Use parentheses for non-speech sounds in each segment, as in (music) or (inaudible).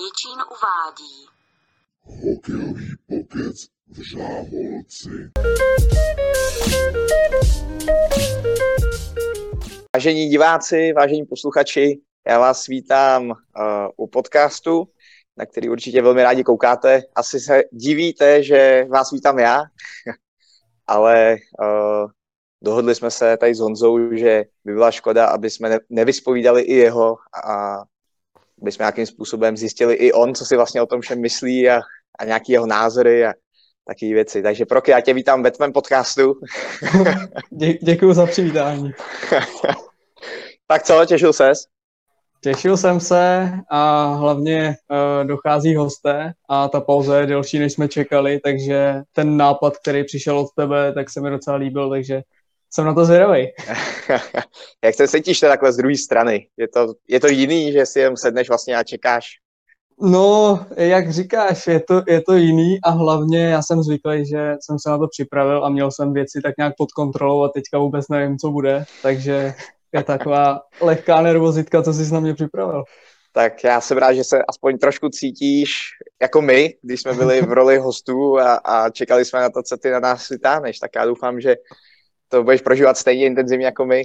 Jičín uvádí. Hokejový pokec v Žáholci. Vážení diváci, vážení posluchači, já vás vítám uh, u podcastu, na který určitě velmi rádi koukáte. Asi se divíte, že vás vítám já, (laughs) ale uh, dohodli jsme se tady s Honzou, že by byla škoda, aby jsme ne- nevyspovídali i jeho a aby jsme nějakým způsobem zjistili i on, co si vlastně o tom všem myslí a, a nějaký jeho názory a takové věci. Takže Proky, já tě vítám ve tvém podcastu. (laughs) Dě- děkuji za přivítání. (laughs) tak co, těšil ses? Těšil jsem se a hlavně uh, dochází hosté a ta pauza je delší, než jsme čekali, takže ten nápad, který přišel od tebe, tak se mi docela líbil, takže jsem na to zvědavý. (laughs) Jak se cítíš takhle z druhé strany? Je to, je to jiný, že si jen sedneš vlastně a čekáš? No, jak říkáš, je to, je to jiný a hlavně já jsem zvyklý, že jsem se na to připravil a měl jsem věci tak nějak pod kontrolou a teďka vůbec nevím, co bude, takže je taková (laughs) lehká nervozitka, co jsi na mě připravil. Tak já jsem rád, že se aspoň trošku cítíš jako my, když jsme byli v roli hostů a, a čekali jsme na to, co ty na nás vytáhneš. Tak já doufám, že to budeš prožívat stejně intenzivně jako my.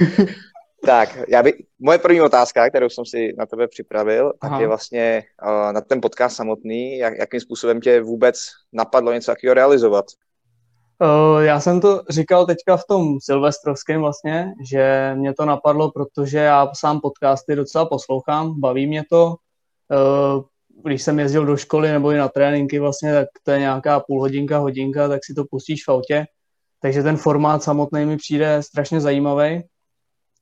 (laughs) tak, já by, moje první otázka, kterou jsem si na tebe připravil, Aha. tak je vlastně uh, na ten podcast samotný, jak, jakým způsobem tě vůbec napadlo něco takového realizovat? Uh, já jsem to říkal teďka v tom silvestrovském vlastně, že mě to napadlo, protože já sám podcasty docela poslouchám, baví mě to. Uh, když jsem jezdil do školy nebo i na tréninky vlastně, tak to je nějaká půl hodinka, hodinka, tak si to pustíš v autě. Takže ten formát samotný mi přijde strašně zajímavý.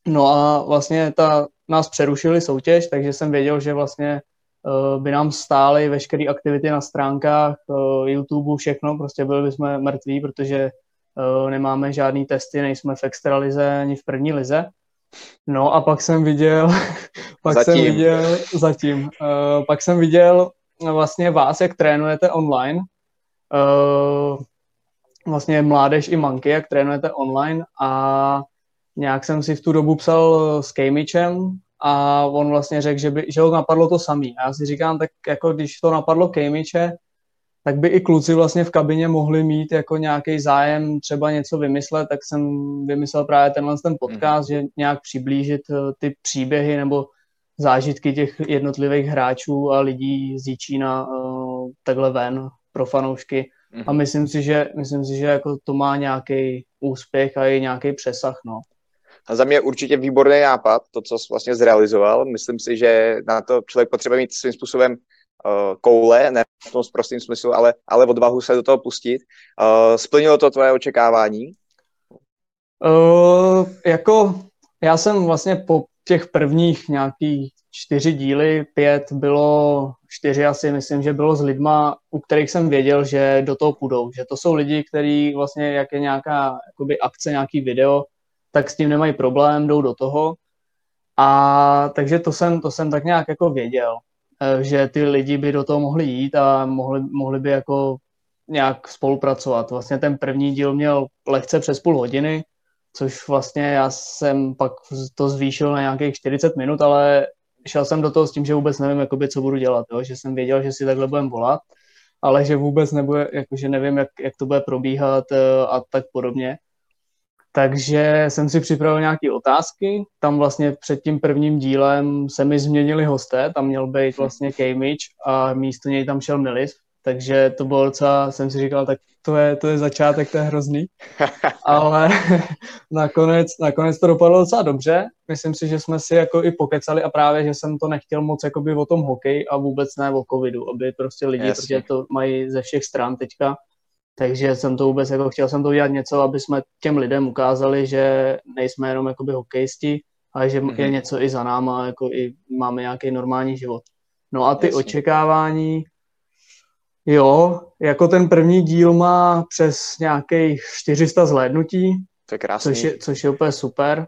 No a vlastně ta, nás přerušili soutěž, takže jsem věděl, že vlastně uh, by nám stály veškeré aktivity na stránkách, uh, YouTube, všechno, prostě byli bychom mrtví, protože uh, nemáme žádný testy, nejsme v extralize ani v první lize. No a pak jsem viděl, (laughs) pak zatím. jsem viděl, zatím, pak jsem viděl vlastně vás, jak trénujete online, vlastně mládež i manky, jak trénujete online a nějak jsem si v tu dobu psal s Kejmičem a on vlastně řekl, že, by, že ho napadlo to samý. A já si říkám, tak jako když to napadlo Kejmiče, tak by i kluci vlastně v kabině mohli mít jako nějaký zájem třeba něco vymyslet, tak jsem vymyslel právě tenhle ten podcast, mm. že nějak přiblížit ty příběhy nebo zážitky těch jednotlivých hráčů a lidí z Jíčína uh, takhle ven pro fanoušky. Mm. A myslím si, že, myslím si, že jako to má nějaký úspěch a i nějaký přesah. No. A za mě určitě výborný nápad, to, co jsi vlastně zrealizoval. Myslím si, že na to člověk potřebuje mít svým způsobem uh, koule, ne v tom prostým smyslu, ale, ale odvahu se do toho pustit. Uh, splnilo to tvoje očekávání? Uh, jako já jsem vlastně po těch prvních nějakých čtyři díly, pět bylo, čtyři asi myslím, že bylo s lidma, u kterých jsem věděl, že do toho půjdou, že to jsou lidi, kteří vlastně, jak je nějaká jakoby akce, nějaký video, tak s tím nemají problém, jdou do toho. A takže to jsem, to jsem tak nějak jako věděl, eh, že ty lidi by do toho mohli jít a mohli, mohli by jako nějak spolupracovat. Vlastně ten první díl měl lehce přes půl hodiny, což vlastně já jsem pak to zvýšil na nějakých 40 minut, ale šel jsem do toho s tím, že vůbec nevím, jakoby, co budu dělat, jo? že jsem věděl, že si takhle budem volat, ale že vůbec nebude, jakože nevím, jak, jak to bude probíhat eh, a tak podobně. Takže jsem si připravil nějaké otázky. Tam vlastně před tím prvním dílem se mi změnili hosté. Tam měl být vlastně Cambridge a místo něj tam šel Milis. Takže to bylo docela, jsem si říkal, tak to je, to je začátek, to je hrozný. (laughs) Ale (laughs) nakonec, nakonec to dopadlo docela dobře. Myslím si, že jsme si jako i pokecali a právě, že jsem to nechtěl moc jakoby o tom hokeji a vůbec ne o covidu, aby prostě lidi, Jasně. protože to mají ze všech stran teďka, takže jsem to vůbec, jako chtěl jsem to udělat něco, aby jsme těm lidem ukázali, že nejsme jenom jakoby hokejisti, ale že mm-hmm. je něco i za náma, jako i máme nějaký normální život. No a ty Jasně. očekávání, jo, jako ten první díl má přes nějakých 400 zhlédnutí, to je krásný. Což je, což je úplně super.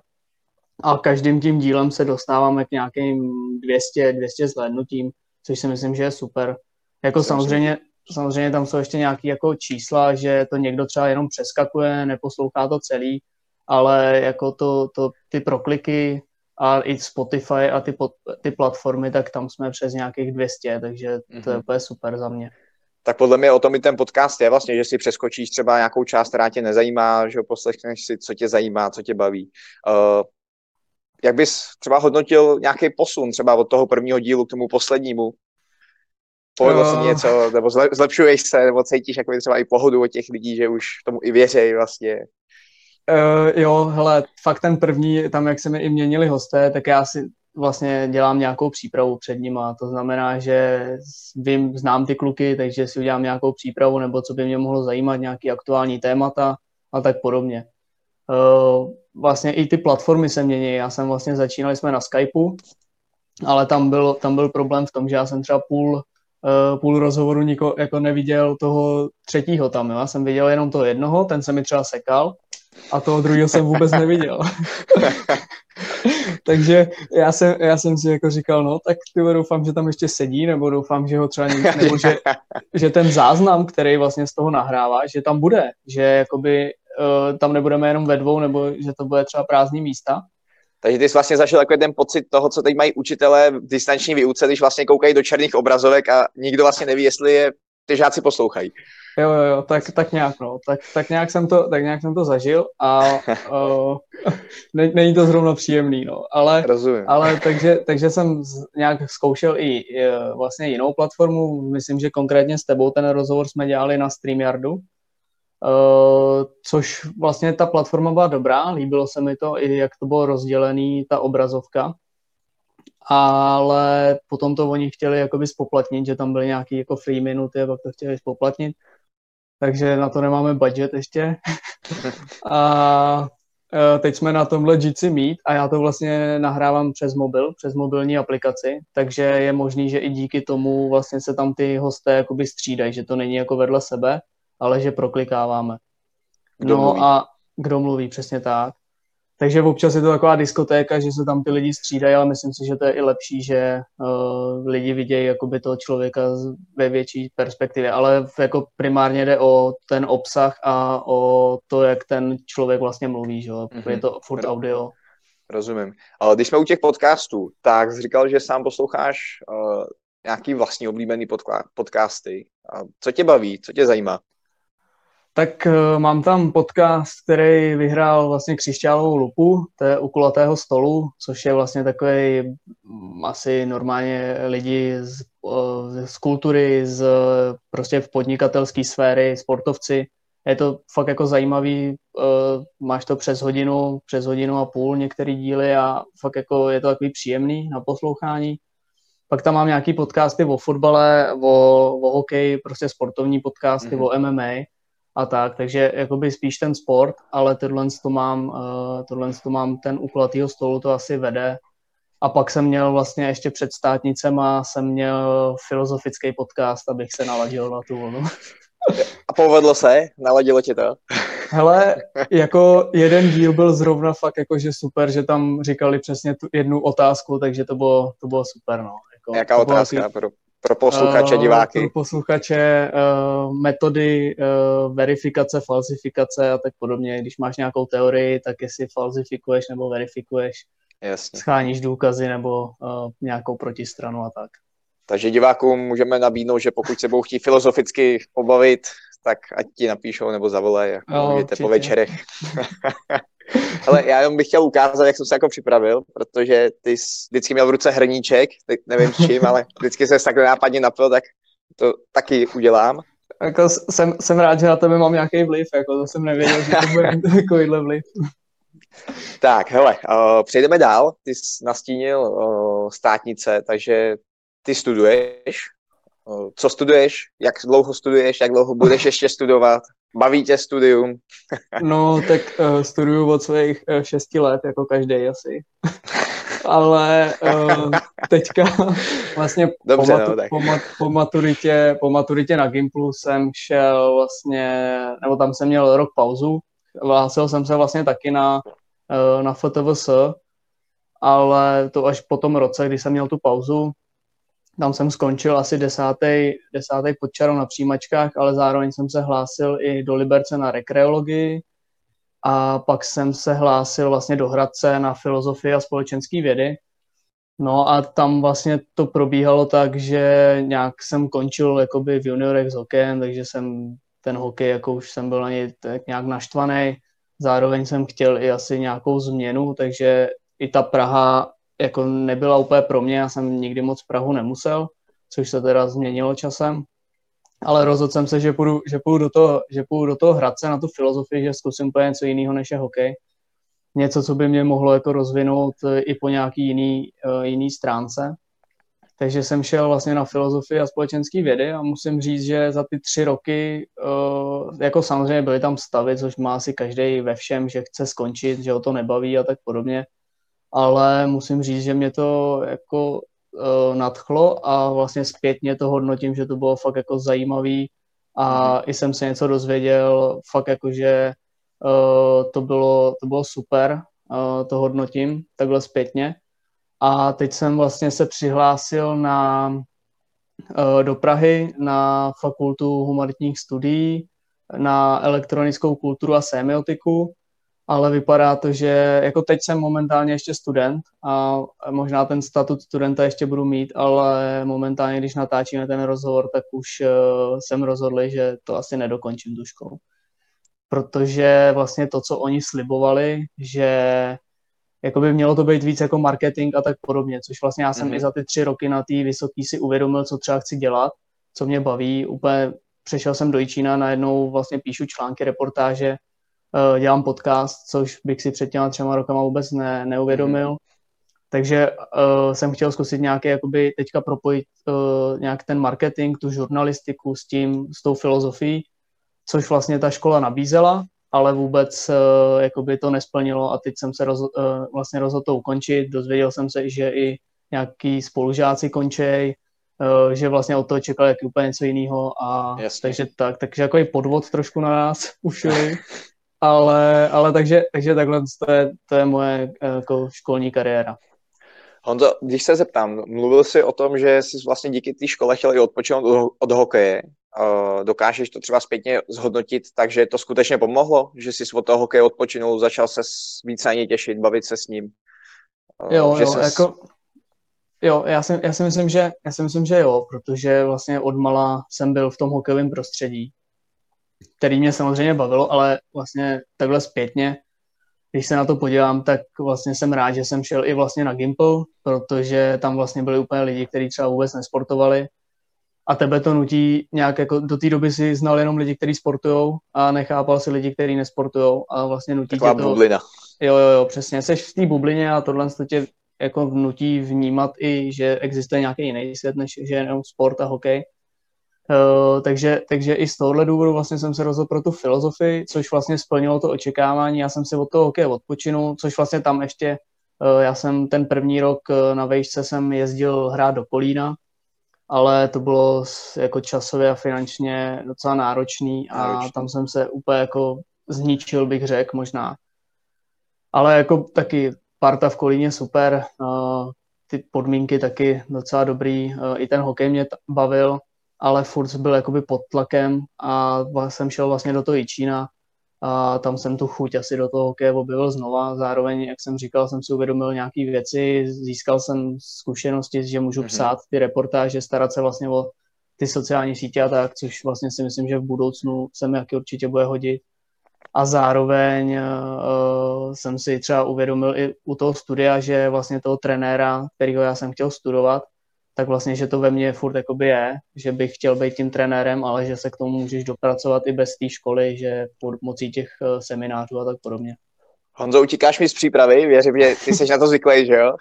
A každým tím dílem se dostáváme k nějakým 200, 200 zhlédnutím, což si myslím, že je super. Jako samozřejmě, samozřejmě tam jsou ještě nějaké jako čísla, že to někdo třeba jenom přeskakuje, neposlouchá to celý, ale jako to, to ty prokliky a i Spotify a ty, pod, ty platformy, tak tam jsme přes nějakých 200, takže to je Mhm. úplně super za mě. Tak podle mě o tom i ten podcast je vlastně, že si přeskočíš třeba nějakou část, která tě nezajímá, že poslechneš si, co tě zajímá, co tě baví. Uh, jak bys třeba hodnotil nějaký posun třeba od toho prvního dílu k tomu poslednímu? Povedlo se Eh. něco, nebo zle, zlepšuješ se, nebo cítíš jako třeba i pohodu od těch lidí, že už tomu i věřejí vlastně. Uh, jo, hele, fakt ten první, tam jak se mi i měnili hosté, tak já si vlastně dělám nějakou přípravu před nima. To znamená, že vím, znám ty kluky, takže si udělám nějakou přípravu, nebo co by mě mohlo zajímat, nějaký aktuální témata a tak podobně. Uh, vlastně i ty platformy se mění. Já jsem vlastně začínali jsme na Skypeu, ale tam byl, tam byl problém v tom, že já jsem třeba půl, uh, půl rozhovoru niko, jako neviděl toho třetího tam. Já jsem viděl jenom toho jednoho, ten se mi třeba sekal a toho druhého jsem vůbec neviděl. (laughs) Takže já jsem, já jsem si jako říkal, no tak ty doufám, že tam ještě sedí, nebo doufám, že ho třeba někdo, nebo že, (laughs) že ten záznam, který vlastně z toho nahrává, že tam bude, že jakoby uh, tam nebudeme jenom ve dvou, nebo že to bude třeba prázdný místa. Takže ty jsi vlastně zažil takový ten pocit toho, co teď mají učitelé v distanční výuce, když vlastně koukají do černých obrazovek a nikdo vlastně neví, jestli je ty žáci poslouchají. Jo, jo, jo, tak, tak nějak, no. Tak, tak, nějak jsem to, tak nějak jsem to zažil a uh, ne, není to zrovna příjemný, no. Ale, Rozumím. ale takže, takže jsem z, nějak zkoušel i uh, vlastně jinou platformu. Myslím, že konkrétně s tebou ten rozhovor jsme dělali na StreamYardu, uh, což vlastně ta platforma byla dobrá, líbilo se mi to, i jak to bylo rozdělený, ta obrazovka. Ale potom to oni chtěli jakoby spoplatnit, že tam byly nějaké jako free minuty a pak to chtěli spoplatnit takže na to nemáme budget ještě. (laughs) a teď jsme na tomhle Jitsi Meet a já to vlastně nahrávám přes mobil, přes mobilní aplikaci, takže je možný, že i díky tomu vlastně se tam ty hosté jakoby střídají, že to není jako vedle sebe, ale že proklikáváme. Kdo no mluví? a kdo mluví, přesně tak. Takže občas je to taková diskotéka, že se tam ty lidi střídají, ale myslím si, že to je i lepší, že uh, lidi vidějí jakoby toho člověka ve větší perspektivě, ale jako primárně jde o ten obsah a o to, jak ten člověk vlastně mluví, že? Mhm. Je to furt audio. Rozumím. Ale když jsme u těch podcastů, tak jsi říkal, že sám posloucháš uh, nějaký vlastní oblíbený podka- podcasty. A co tě baví, co tě zajímá? Tak uh, mám tam podcast, který vyhrál vlastně křišťálovou lupu, to je u kulatého stolu, což je vlastně takový asi normálně lidi z, uh, z kultury, z prostě v podnikatelské sféry, sportovci. Je to fakt jako zajímavý, uh, máš to přes hodinu, přes hodinu a půl některé díly a fakt jako je to takový příjemný na poslouchání. Pak tam mám nějaký podcasty o fotbale, o, o hokeji, prostě sportovní podcasty, Mhm. mm-hmm. o MMA a tak, takže jakoby spíš ten sport, ale tohle to mám, uh, tohle to mám ten u kulatýho stolu, to asi vede. A pak jsem měl vlastně ještě před státnicema jsem měl filozofický podcast, abych se naladil na tu vlnu. A povedlo se? Naladilo tě to? Hele, jako jeden díl byl zrovna fakt jakože super, že tam říkali přesně tu jednu otázku, takže to bylo, to bylo super, no. Jako, Jaká to bylo otázka takový- pro, posluchače, Eh, diváky? Pro posluchače uh, metody uh, verifikace, falsifikace a tak podobně. Když máš nějakou teorii, tak jestli falsifikuješ nebo verifikuješ, Jasně. scháníš důkazy nebo nějakou protistranu a tak. Takže divákům můžeme nabídnout, že pokud se budou chtít filozoficky pobavit, tak ať ti napíšou nebo zavolají Jo, můžete po večerech. (laughs) Ale já jenom bych chtěl ukázat, jak jsem se jako připravil, protože ty jsi vždycky měl v ruce hrníček, teď nevím s čím, ale vždycky se takhle nápadně napil, tak to taky udělám. Jako jsem, jsem rád, že na tebe mám nějaký vliv, jako to jsem nevěděl, že to bude (laughs) takovýhle vliv. Tak, hele, uh, přejdeme dál. Ty jsi nastínil uh, státnice, takže ty studuješ. Uh, co studuješ? Jak dlouho studuješ? Jak dlouho budeš ještě studovat? Baví tě studium? No, tak uh, studuju od svých uh, šesti let, jako každý asi. (laughs) Ale uh, teďka vlastně Dobře, po, no, matu- tak. po, mat- po, maturitě, po maturitě na Gimplu jsem šel vlastně, nebo tam jsem měl rok pauzu. Hlásil jsem se vlastně taky na, uh, na FTVS, ale to až po tom roce, kdy jsem měl tu pauzu, tam jsem skončil asi desátý, desátý podčarou na přijímačkách, ale zároveň jsem se hlásil i do Liberce na rekreologii a pak jsem se hlásil vlastně do Hradce na filozofii a společenské vědy. No a tam vlastně to probíhalo tak, že nějak jsem končil jakoby v juniorech s hokejem, takže jsem ten hokej, jako už jsem byl na něj tak nějak naštvaný. Zároveň jsem chtěl i asi nějakou změnu, takže i ta Praha jako nebyla úplně pro mě, já jsem nikdy moc Prahu nemusel, což se teda změnilo časem. Ale rozhodl jsem se, že půjdu, že půjdu, do, toho, že půjdu do toho Hradce na tu filozofii, že zkusím úplně něco jiného než je hokej. Něco, co by mě mohlo jako rozvinout eh, i po nějaký jiný, uh, jiný stránce. Takže jsem šel vlastně na filozofii a společenské vědy a musím říct, že za ty tři roky, uh, jako samozřejmě byly tam stavy, což má asi každý ve všem, že chce skončit, že ho to nebaví a tak podobně. Ale musím říct, že mě to jako uh, nadchlo a vlastně zpětně to hodnotím, že to bylo fakt jako zajímavý a i jsem se něco dozvěděl, fakt jako, že uh, to, bylo, to bylo super, uh, to hodnotím takhle zpětně. A teď jsem vlastně se přihlásil na, do Prahy na fakultu humanitních studií, na elektronickou kulturu a semiotiku ale vypadá to, že jako teď jsem momentálně ještě student a možná ten statut studenta ještě budu mít, ale momentálně, když natáčíme ten rozhovor, tak už uh, jsem rozhodl, že to asi nedokončím tu školu. Protože vlastně to, co oni slibovali, že jako by mělo to být víc jako marketing a tak podobně, což vlastně já jsem mm-hmm. i za ty tři roky na té vysoké si uvědomil, co třeba chci dělat, co mě baví. Úplně přešel jsem do Jičína, najednou vlastně píšu články, reportáže, uh, dělám podcast, což bych si před těma třema rokama vůbec ne, neuvědomil. Mm. Takže uh, jsem chtěl zkusit nějaké, jakoby teďka propojit uh, nějak ten marketing, tu žurnalistiku s tím, s tou filozofií, což vlastně ta škola nabízela, ale vůbec uh, jakoby to nesplnilo a teď jsem se roz, uh, vlastně rozhodl to ukončit. Dozvěděl jsem se, že i nějaký spolužáci končej, uh, že vlastně od toho čekali jak úplně něco jiného a Jasně. takže tak, takže jako i podvod trošku na nás (laughs) ušili. Ale, ale takže, takže takhle to je, to je moje jako školní kariéra. Honzo, když se zeptám, mluvil jsi o tom, že jsi vlastně díky té škole chtěl i odpočinout od, od hokeje. Uh, dokážeš to třeba zpětně zhodnotit tak, že to skutečně pomohlo? Že jsi od toho hokeje odpočinul, začal se víc na něj těšit, bavit se s ním? Uh, jo, že jo, ses... jako, jo já, si, já, si myslím, že, já si myslím, že jo, protože vlastně odmala jsem byl v tom hokejovém prostředí který mě samozřejmě bavilo, ale vlastně takhle zpětně, když se na to podívám, tak vlastně jsem rád, že jsem šel i vlastně na Gimple, protože tam vlastně byli úplně lidi, kteří třeba vůbec nesportovali a tebe to nutí nějak jako do té doby si znal jenom lidi, kteří sportují a nechápal si lidi, kteří nesportují a vlastně nutí Taková tě to... bublina. Jo, jo, jo, přesně. Jsi v té bublině a tohle to tě jako nutí vnímat i, že existuje nějaký jiný svět, než že jenom sport a hokej. Uh, takže, takže i z tohohle důvodu vlastně jsem se rozhodl pro tu filozofii, což vlastně splnilo to očekávání. Já jsem si od toho hokeje odpočinul, což vlastně tam ještě, uh, já jsem ten první rok uh, na vejšce jsem jezdil hrát do Kolína, ale to bylo jako časově a finančně docela náročný a Náročný. tam jsem se úplně jako zničil, bych řekl možná. Ale jako taky parta v Kolíně super, ty podmínky taky docela dobrý, i ten hokej mě bavil, ale furt byl jakoby pod tlakem a jsem šel vlastně do toho Jičína a tam jsem tu chuť asi do toho hokeje objevil znova. Zároveň, jak jsem říkal, jsem si uvědomil nějaké věci, získal jsem zkušenosti, že můžu mm-hmm. psát ty reportáže, starat se vlastně o ty sociální sítě a tak, což vlastně si myslím, že v budoucnu se mi jaký určitě bude hodit. A zároveň uh, jsem si třeba uvědomil i u toho studia, že vlastně toho trenéra, kterého já jsem chtěl studovat, tak vlastně, že to ve mně furt jakoby je, že bych chtěl být tím trenérem, ale že se k tomu můžeš dopracovat i bez té školy, že pomocí těch eh, seminářů a tak podobně. Honzo, utíkáš mi z přípravy, věřím, že ty jsi na to zvyklý, že jo?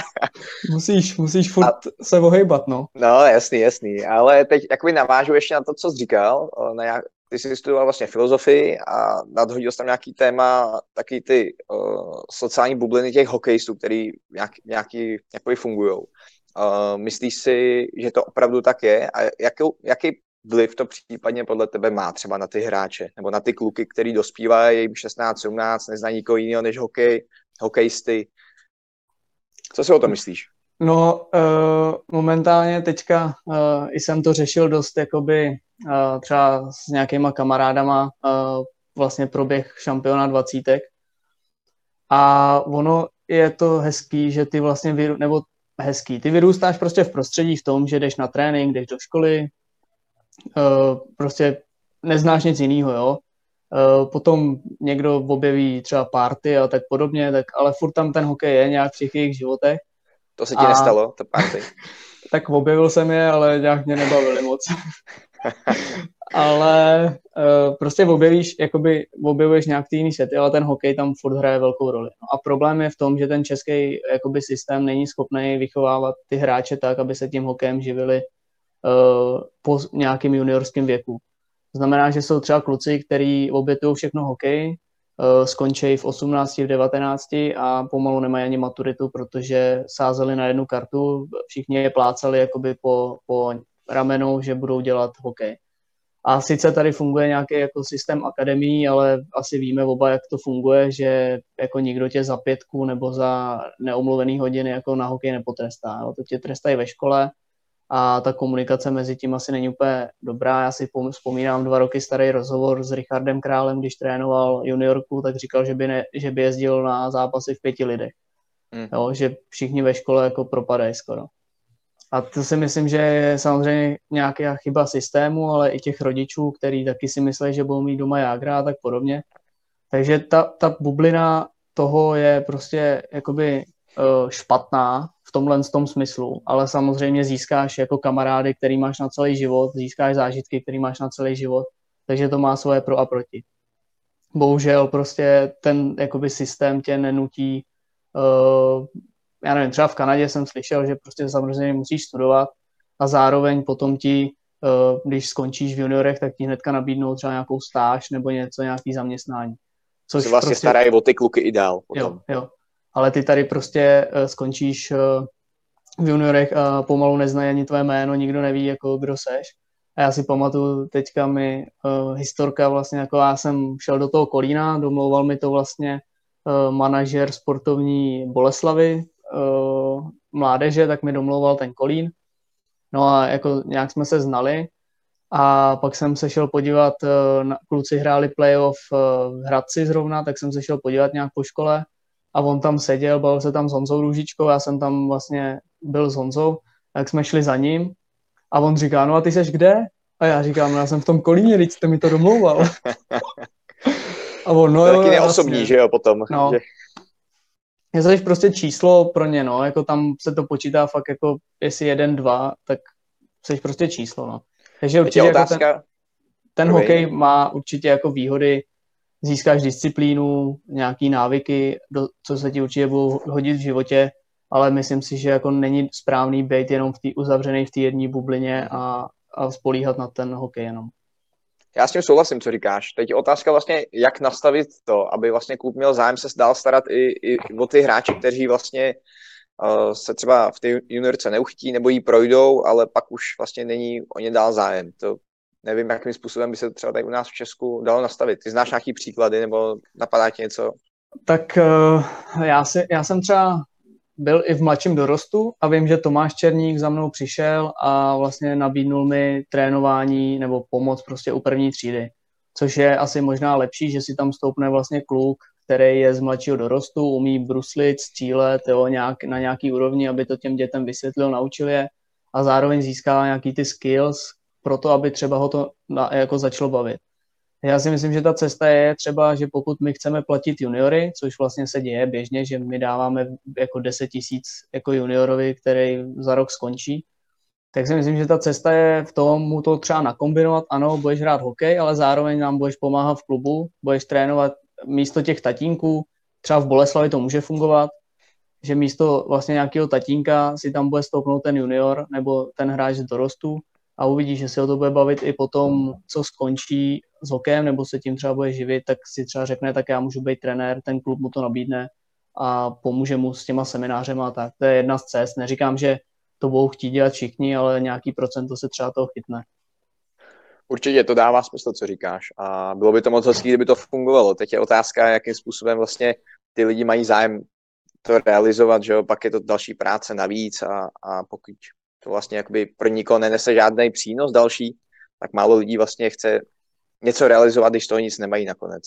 (laughs) musíš, musíš furt a... se ohejbat, no. No, jasný, jasný, ale teď jakoby navážu ještě na to, co jsi říkal, na jak, ty jsi studoval vlastně filozofii a nadhodil jsi tam nějaký téma, taky ty uh, sociální bubliny těch hokejistů, který nějak, nějaký, nějaký fungují. Uh, myslíš si, že to opravdu tak je? A jaký, jaký vliv to případně podle tebe má třeba na ty hráče nebo na ty kluky, který dospívají jim 16-17, neznají nikoho jiného než hokej, hokejisty? Co si o tom myslíš? No, uh, momentálně teďka uh, jsem to řešil dost jakoby uh, třeba s nějakýma kamarádama uh, vlastně proběh šampiona dvacítek. A ono je to hezký, že ty vlastně, nebo hezký, ty vyrůstáš prostě v prostředí v tom, že jdeš na trénink, jdeš do školy, uh, prostě neznáš nic jiného, jo. Uh, potom někdo objeví třeba party a tak podobně, tak, ale furt tam ten hokej je nějak v těch jejich životech. To se ti a... nestalo, to party? (laughs) tak objevil jsem je, ale nějak mě nebavili moc. (laughs) (laughs) ale uh, prostě objevíš, jakoby objevuješ nějak ty jiný světy, ale ten hokej tam furt hraje velkou roli. No a problém je v tom, že ten český jakoby systém není schopný vychovávat ty hráče tak, aby se tím hokejem živili uh, po nějakým juniorském věku. Znamená, že jsou třeba kluci, kteří obětují všechno hokej, uh, skončí v 18, v 19 a pomalu nemají ani maturitu, protože sázeli na jednu kartu, všichni je plácali jakoby po, po ramenou, že budou dělat hokej. A sice tady funguje nějaký jako systém akademií, ale asi víme oba, jak to funguje, že jako nikdo tě za pětku nebo za neomluvený hodiny jako na hokej nepotrestá. Jo. To tě trestají ve škole a ta komunikace mezi tím asi není úplně dobrá. Já si vzpomínám dva roky starý rozhovor s Richardem Králem, když trénoval juniorku, tak říkal, že by, ne, že by jezdil na zápasy v pěti lidech. Mm. Jo, že všichni ve škole jako propadají skoro. A to si myslím, že je samozřejmě nějaká chyba systému, ale i těch rodičů, který taky si myslí, že budou mít doma jágra a tak podobně. Takže ta, ta bublina toho je prostě jakoby uh, špatná v tomhle tom smyslu, ale samozřejmě získáš jako kamarády, který máš na celý život, získáš zážitky, který máš na celý život, takže to má svoje pro a proti. Bohužel prostě ten jakoby systém tě nenutí uh, já nevím, třeba v Kanadě jsem slyšel, že prostě samozřejmě musíš studovat a zároveň potom ti, eh, když skončíš v juniorech, tak ti hnedka nabídnou třeba nějakou stáž nebo něco, nějaký zaměstnání. Což se vlastně prostě... starají o ty kluky i dál. Jo, jo. Ale ty tady prostě eh, skončíš eh, v juniorech a pomalu neznají ani tvoje jméno, nikdo neví, jako kdo seš. A já si pamatuju, teďka mi uh, historka vlastně, jako já jsem šel do toho Kolína, domlouval mi to vlastně uh, manažer sportovní Boleslavy, uh, mládeže, tak mi domlouval ten Kolín. No a jako nějak jsme se znali a pak jsem se šel podívat, uh, na, kluci hráli playoff uh, v Hradci zrovna, tak jsem se šel podívat nějak po škole a on tam seděl, bavil se tam s Honzou Růžičkou, já jsem tam vlastně byl s Honzou, tak jsme šli za ním a on říká, no a ty seš kde? A já říkám, no já jsem v tom kolíně, teď jste mi to domlouval. (laughs) a on, no to jo, taky neosobní, vlastně. že jo, potom. No. Že je to prostě číslo pro ně, no, jako tam se to počítá fakt jako, jestli jeden, dva, tak jsi prostě číslo, no. Takže určitě jako ten, ten hokej má určitě jako výhody, získáš disciplínu, nějaký návyky, do, co se ti určitě budou hodit v životě, ale myslím si, že jako není správný být jenom v té uzavřené v té jedné bublině a, a spolíhat na ten hokej jenom. Já s tím souhlasím, co říkáš. Teď je otázka vlastně, jak nastavit to, aby vlastně klub měl zájem se dál starat i, i o ty hráče, kteří vlastně uh, se třeba v té juniorce neuchytí nebo jí projdou, ale pak už vlastně není o ně dál zájem. To nevím, jakým způsobem by se to třeba tady u nás v Česku dalo nastavit. Ty znáš nějaký příklady nebo napadá ti něco? Tak uh, já, si, já jsem třeba byl i v mladším dorostu a vím, že Tomáš Černík za mnou přišel a vlastně nabídnul mi trénování nebo pomoc prostě u první třídy, což je asi možná lepší, že si tam stoupne vlastně kluk, který je z mladšího dorostu, umí bruslit, střílet jo, nějak, na nějaký úrovni, aby to těm dětem vysvětlil, naučil je a zároveň získává nějaký ty skills pro to, aby třeba ho to na, jako začalo bavit. Já si myslím, že ta cesta je třeba, že pokud my chceme platit juniory, což vlastně se děje běžně, že my dáváme jako 10 tisíc jako juniorovi, který za rok skončí, tak si myslím, že ta cesta je v tom mu to třeba nakombinovat. Ano, budeš hrát hokej, ale zároveň nám budeš pomáhat v klubu, budeš trénovat místo těch tatínků, třeba v Boleslavi to může fungovat, že místo vlastně nějakého tatínka si tam bude stoupnout ten junior nebo ten hráč z dorostu a uvidí, že se o to bude bavit i potom, co skončí s hokejem nebo se tím třeba bude živit, tak si třeba řekne, tak já můžu být trenér, ten klub mu to nabídne a pomůže mu s těma seminářema a tak. To je jedna z cest. Neříkám, že to budou chtít dělat všichni, ale nějaký procento se třeba toho chytne. Určitě to dává smysl, co říkáš. A bylo by to moc hezký, kdyby to fungovalo. Teď je otázka, jakým způsobem vlastně ty lidi mají zájem to realizovat, že jo? pak je to další práce navíc a, a pokud to vlastně jakoby pro nikoho nenese žádný přínos další, tak málo lidí vlastně chce něco realizovat, když toho nic nemají nakonec.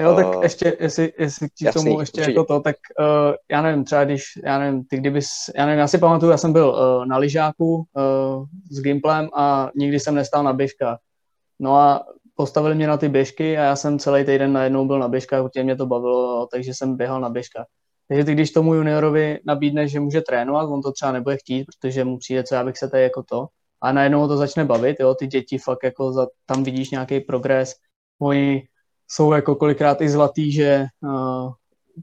Jo, tak uh, ještě, jestli, jestli jasný, tomu ještě určitě. jako to, tak uh, já nevím, třeba když, já nevím, ty kdybys, já nevím, já si pamatuju, já jsem byl uh, na lyžáku uh, s Gimplem a nikdy jsem nestál na běžkách. No a postavili mě na ty běžky a já jsem celý týden najednou byl na běžkách, protože mě to bavilo, takže jsem běhal na běžkách. Takže ty, když tomu juniorovi nabídneš, že může trénovat, on to třeba nebude chtít, protože mu přijde, co já bych se tady jako to, a najednou to začne bavit, jo, ty děti fakt jako za, tam vidíš nějaký progres, oni jsou jako kolikrát i zlatý, že uh,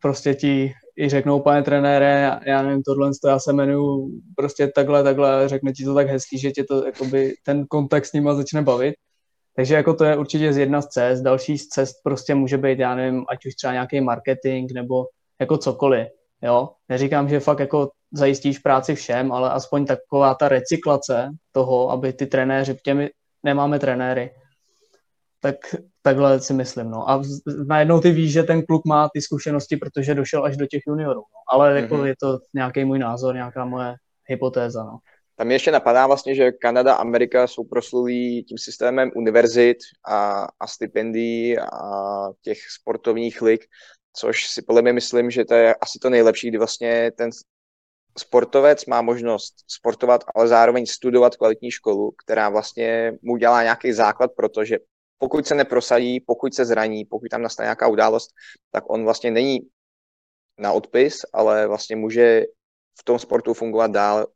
prostě ti i řeknou, pane trenére, já nevím, tohle, to já se jmenuju prostě takhle, takhle, řekne ti to tak hezký, že tě to, jakoby, ten kontext s nima začne bavit. Takže jako to je určitě z jedna z cest. Další z cest prostě může být, já nevím, ať už třeba nějaký marketing nebo jako cokoliv. Jo? Neříkám, že fakt jako zajistíš práci všem, ale aspoň taková ta recyklace toho, aby ty trenéři, těmi nemáme trenéry, tak takhle si myslím. No. A najednou ty víš, že ten kluk má ty zkušenosti, protože došel až do těch juniorů. No. Ale jako mm-hmm. je to nějaký můj názor, nějaká moje hypotéza. No. Tam ještě napadá vlastně, že Kanada a Amerika jsou proslulí tím systémem univerzit a, a stipendií a těch sportovních lig, což si podle mě myslím, že to je asi to nejlepší, kdy vlastně ten sportovec má možnost sportovat, ale zároveň studovat kvalitní školu, která vlastně mu dělá nějaký základ, protože pokud se neprosadí, pokud se zraní, pokud tam nastane nějaká událost, tak on vlastně není na odpis, ale vlastně může v tom sportu fungovat dál,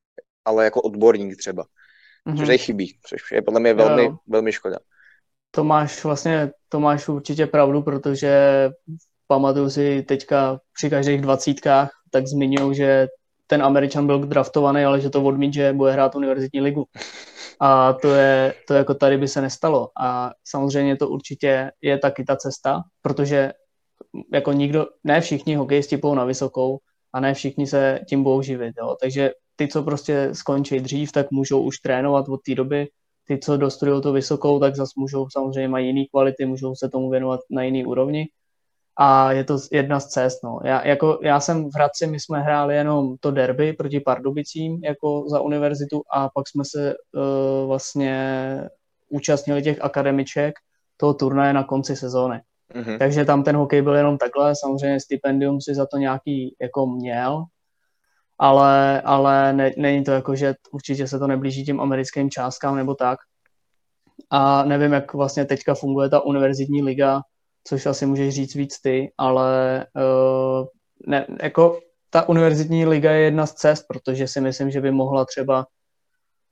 ale jako odborník třeba. Mm-hmm. Což mhm. chybí, což je podle mě velmi, jo. velmi škoda. To máš vlastně, to máš určitě pravdu, protože pamatuju si teďka při každých dvacítkách, tak zmiňují, že ten Američan byl draftovaný, ale že to odmít, že bude hrát univerzitní ligu. A to je, to jako tady by se nestalo. A samozřejmě to určitě je taky ta cesta, protože jako nikdo, ne všichni hokejisti půjdou na vysokou a ne všichni se tím budou živit. Jo. Takže ty, co prostě skončí dřív, tak můžou už trénovat od té doby. Ty, co dostudují to vysokou, tak zase můžou samozřejmě mají jiný kvality, můžou se tomu věnovat na jiný úrovni a je to jedna z cest. No. Já, jako, já jsem v Hradci, my jsme hráli jenom to derby proti Pardubicím jako za univerzitu a pak jsme se uh, vlastně účastnili těch akademiček toho turnaje na konci sezóny. Mm-hmm. Takže tam ten hokej byl jenom takhle, samozřejmě stipendium si za to nějaký jako měl, ale, ale ne, není to jako, že určitě se to neblíží těm americkým částkám nebo tak. A nevím, jak vlastně teďka funguje ta univerzitní liga, což asi můžeš říct víc ty, ale uh, ne, jako ta univerzitní liga je jedna z cest, protože si myslím, že by mohla třeba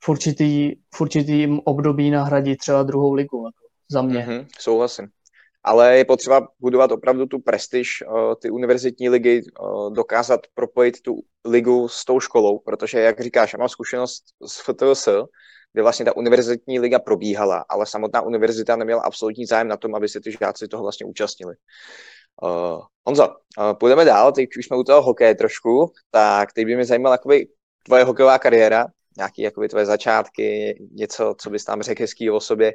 v, určitý, v určitým období nahradit třeba druhou ligu, jako za mě. Mm-hmm, souhlasím. Ale je potřeba budovat opravdu tu prestiž, uh, ty univerzitní ligy, uh, dokázat propojit tu ligu s tou školou, protože, jak říkáš, já mám zkušenost s FTS, kde vlastně ta univerzitní liga probíhala, ale samotná univerzita neměla absolutní zájem na tom, aby se ty žáci toho vlastně účastnili. Uh, Honzo, uh, půjdeme dál, teď už jsme u toho hokeje trošku, tak teď by mě zajímala jakoby tvoje hokejová kariéra, nějaké jakoby tvoje začátky, něco, co bys tam řekl hezký o sobě,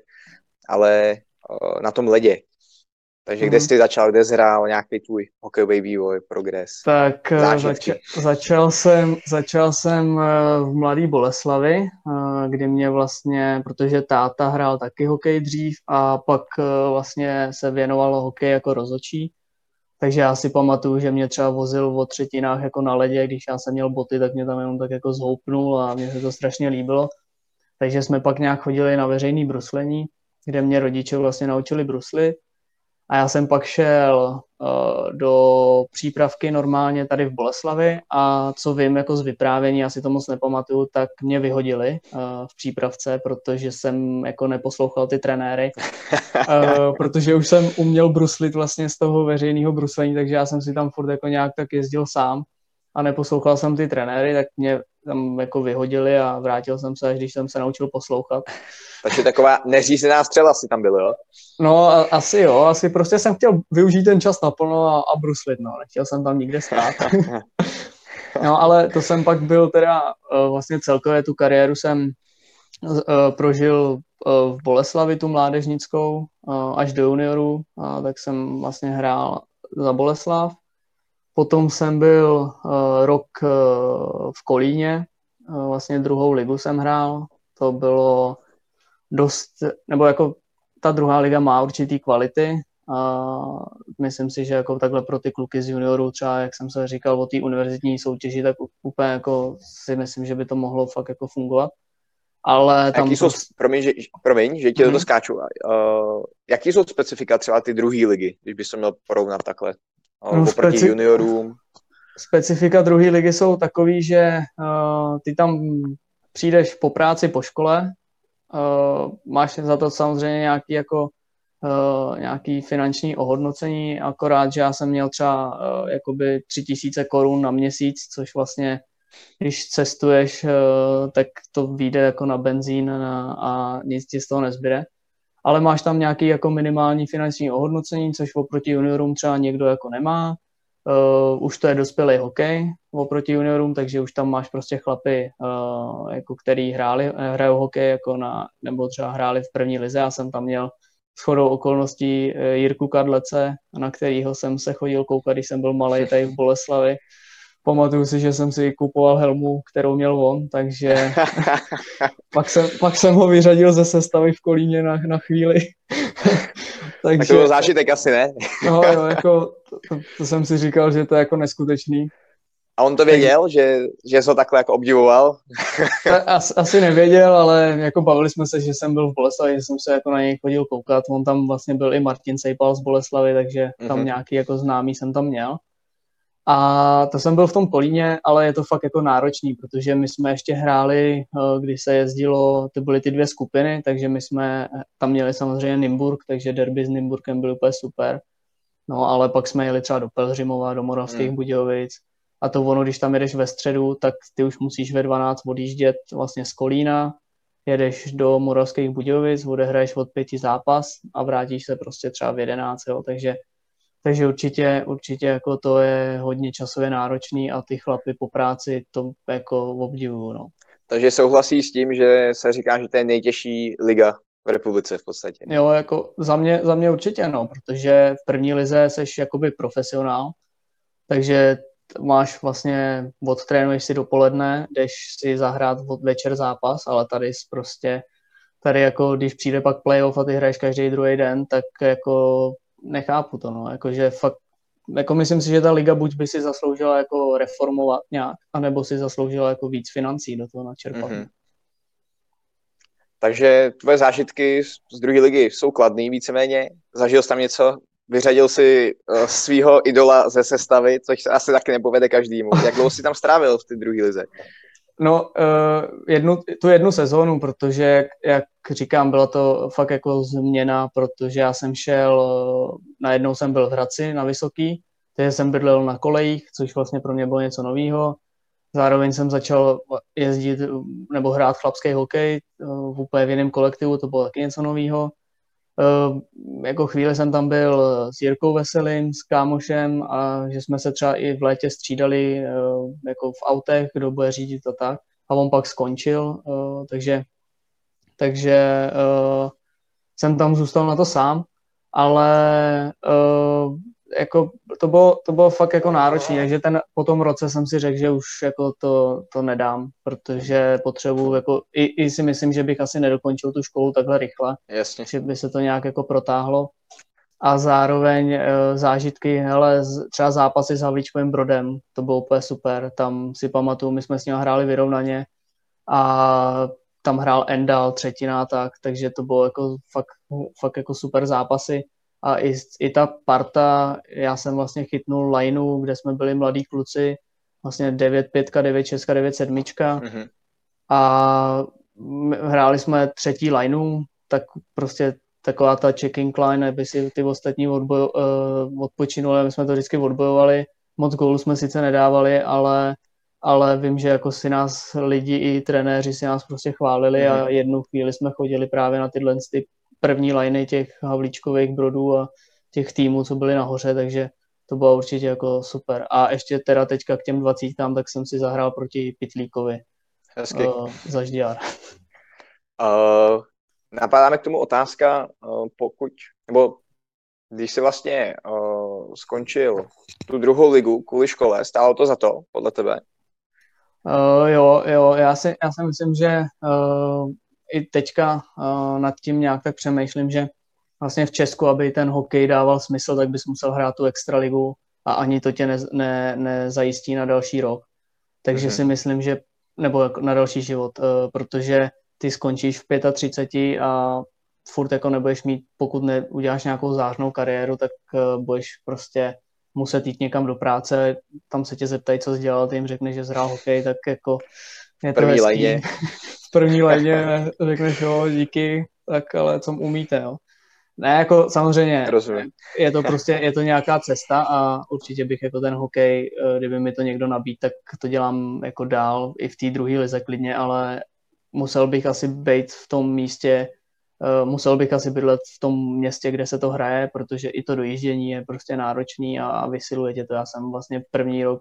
ale uh, na tom ledě, takže mm-hmm. kde mhm. jsi začal, kde jsi hrál, nějaký tvůj hokejový vývoj, progres? Tak eh, zač- začal jsem, začal jsem eh, v Mladý Boleslavi, eh, kdy mě vlastně, protože táta hrál taky hokej dřív a pak vlastně se věnoval hokej jako rozočí. Takže já si pamatuju, že mě třeba vozil o třetinách jako na ledě, když já jsem měl boty, tak mě tam jenom tak jako zhoupnul a mně se to strašně líbilo. Takže jsme pak nějak chodili na veřejný bruslení, kde mě rodiče vlastně naučili bruslit a já jsem pak šel uh, do přípravky normálně tady v Boleslavi a co vím jako z vyprávění, já si to moc nepamatuju, tak mě vyhodili uh, v přípravce, protože jsem jako neposlouchal ty trenéry, uh, (laughs) protože už jsem uměl bruslit vlastně z toho veřejného bruslení, takže já jsem si tam furt jako nějak tak jezdil sám a neposlouchal jsem ty trenéry, tak mě tam jako vyhodili a vrátil jsem se, až když jsem se naučil poslouchat. Takže taková neřízená střela si tam bylo, jo? No, a, asi jo, asi prostě jsem chtěl využít ten čas naplno a, a bruslit, no, nechtěl jsem tam nikde stát. (laughs) no, ale to jsem pak byl teda, uh, vlastně celkově tu kariéru jsem uh, prožil uh, v Boleslavi, tu mládežnickou, až do junioru, tak jsem vlastně hrál za Boleslav Potom jsem byl uh, rok uh, v Kolíně, uh, vlastně druhou ligu jsem hrál. To bylo dost, nebo jako ta druhá liga má určitý kvality. A myslím si, že jako takhle pro ty kluky z juniorů, třeba jak jsem se říkal o té univerzitní soutěži, tak úplně jako si myslím, že by to mohlo fakt jako fungovat. Ale tam jaký jsou, promiň, že, promiň, že ti mm-hmm. to skáču. Uh, jaký jsou specifika třeba ty druhé ligy, když bys to měl porovnat takhle? No, oproti speci... juniorům? Specifika druhé ligy jsou takový, že uh, ty tam přijdeš po práci, po škole, uh, máš za to samozřejmě nějaký jako uh, nějaký finanční ohodnocení, akorát, že já jsem měl třeba uh, jakoby tři tisíce korun na měsíc, což vlastně když cestuješ, uh, tak to vyjde jako na benzín a, a nic ti z toho nezbyde. Ale máš tam nějaký jako minimální finanční ohodnocení, což oproti juniorům třeba někdo jako nemá. Uh, už to je dospělý hokej oproti juniorům, takže už tam máš prostě chlapy, uh, jako který hráli, hrajou hokej jako na, nebo třeba hráli v první lize. Já jsem tam měl shodou okolností eh, Jirku Kadlece, na kterého jsem se chodil koukat, když jsem byl malý tady v Boleslavi. Pamatuju si, že jsem si kupoval helmu, kterou měl on, takže (laughs) pak, jsem, pak jsem ho vyřadil ze sestavy v Kolíně na, na chvíli. (laughs) takže, tak to byl zážitek asi, ne? (laughs) no, jo, jako, to, to, jsem si říkal, že to je jako neskutečný. A on to věděl, že, že jsi ho takhle jako obdivoval? As, asi nevěděl, ale jako bavili jsme se, že jsem byl v Boleslavi, že jsem se jako na něj chodil koukat. On tam vlastně byl i Martin Sejpal z Boleslavy, takže tam mm-hmm. nějaký jako známý jsem tam měl. A to jsem byl v tom Kolíně, ale je to fakt jako náročný, protože my jsme ještě hráli, eh, když se jezdilo, to byly ty dvě skupiny, takže my jsme tam měli samozřejmě Nymburk, takže derby s Nymburkem byl úplně super. No ale pak jsme jeli třeba do Pelhřimova, do Moravských mm. Budějovic, a to ono, když tam jedeš ve středu, tak ty už musíš ve 12 odjíždět vlastně z Kolína, jedeš do Moravských Budějovic, odehraješ od pěti zápas a vrátíš se prostě třeba v 11, jo, takže takže určitě, určitě jako to je hodně časově náročný a ty chlapy po práci to jako obdivuju, no. Takže souhlasí s tím, že se říká, že to je nejtěžší liga v republice v podstatě. Jo, jako za mě, za mě určitě no, protože v první lize seš jakoby profesionál, takže máš vlastně, odtrénuješ si dopoledne, jdeš si zahrát od večer zápas, ale tady prostě, tady jako když přijde pak playoff a ty hraješ každý druhý den, tak jako nechápu to, no, jakože fakt, jako myslím si, že ta liga buď by si zasloužila jako reformovat nějak, anebo si zasloužila jako víc financí do toho načerpat. Mm-hmm. Takže tvoje zážitky z druhé ligy jsou kladný víceméně. Zažil jsi tam něco vyřadil si uh, svého idola ze sestavy, což se asi taky nepovede každému. Jak dlouho si tam strávil v té druhé lize? No, uh, jednu, tu jednu sezónu, protože, jak, jak říkám, byla to fakt jako změna, protože já jsem šel, uh, najednou jsem byl v Hradci na Vysoký, takže jsem bydlel na kolejích, což vlastně pro mě bylo něco nového. Zároveň jsem začal jezdit nebo hrát chlapský hokej uh, v úplně v jiném kolektivu, to bylo taky něco nového. Uh, jako chvíli jsem tam byl s Jirkou Veselým, s kámošem a že jsme se třeba i v létě střídali uh, jako v autech, kdo bude řídit a tak. A on pak skončil, uh, takže, takže jsem tam zůstal na to sám, ale jako to bylo, to bylo fakt jako náročné, takže ten, po tom roce jsem si řekl, že už jako to, to nedám, protože potřebuji, jako, i, i, si myslím, že bych asi nedokončil tu školu takhle rychle, Jasně. že by se to nějak jako protáhlo a zároveň e, zážitky, hele, třeba zápasy s Havlíčkovým Brodem, to bylo úplně super, tam si pamatuju, my jsme s ním hráli vyrovnaně a tam hrál Endal třetina tak, takže to bylo jako fakt, fakt jako super zápasy a i, i ta parta, já jsem vlastně chytnul lineu, kde jsme byli mladí kluci, vlastně 9 5 9 6 9 7 mm-hmm. a hráli jsme třetí lineu, tak prostě taková ta checking line, aby si ty ostatní odboj, uh, odpočinuli, my jsme to vždycky odbojovali, moc gólů jsme sice nedávali, ale, ale vím, že jako si nás lidi i trenéři si nás prostě chválili mm-hmm. a mhm. jednu chvíli jsme chodili právě na tyhle ty první liney těch Havlíčkových brodů a těch týmů, co byly nahoře, takže to bylo určitě jako super. A ještě teda teďka k těm dvacítkám, tak jsem si zahrál proti Pitlíkovi Hezky. Uh, za ždiár. Uh, (laughs) napadá mi k tomu otázka, uh, pokud, nebo když jsi vlastně uh, skončil tu druhou ligu kvůli škole, stálo to za to, podle tebe? Uh, jo, jo, já si, já si myslím, že uh, i teďka uh, nad tím nějak tak přemýšlím, že vlastně v Česku, aby ten hokej dával smysl, tak bys musel hrát tu extraligu a ani to tě ne, ne, nezajistí na další rok. Takže mm-hmm. si myslím, že, nebo jako na další život, uh, protože ty skončíš v 35 a furt jako nebudeš mít, pokud neuděláš nějakou zářnou kariéru, tak uh, budeš prostě muset jít někam do práce, tam se tě zeptají, co jsi dělal, ty jim řekneš, že zhrál hokej, tak jako je to první lajně. (laughs) první lajně řekneš, jo, díky, tak ale co umíte, jo. Ne, jako samozřejmě, Rozumím. je to prostě, je to nějaká cesta a určitě bych jako ten hokej, eh, kdyby mi to někdo nabít, tak to dělám jako dál i v té druhé lize klidně, ale musel bych asi být v tom místě, uh, musel bych asi bydlet v tom městě, kde se to hraje, protože i to dojíždění je prostě náročný a, a vysiluje tě to. Já jsem vlastně první rok,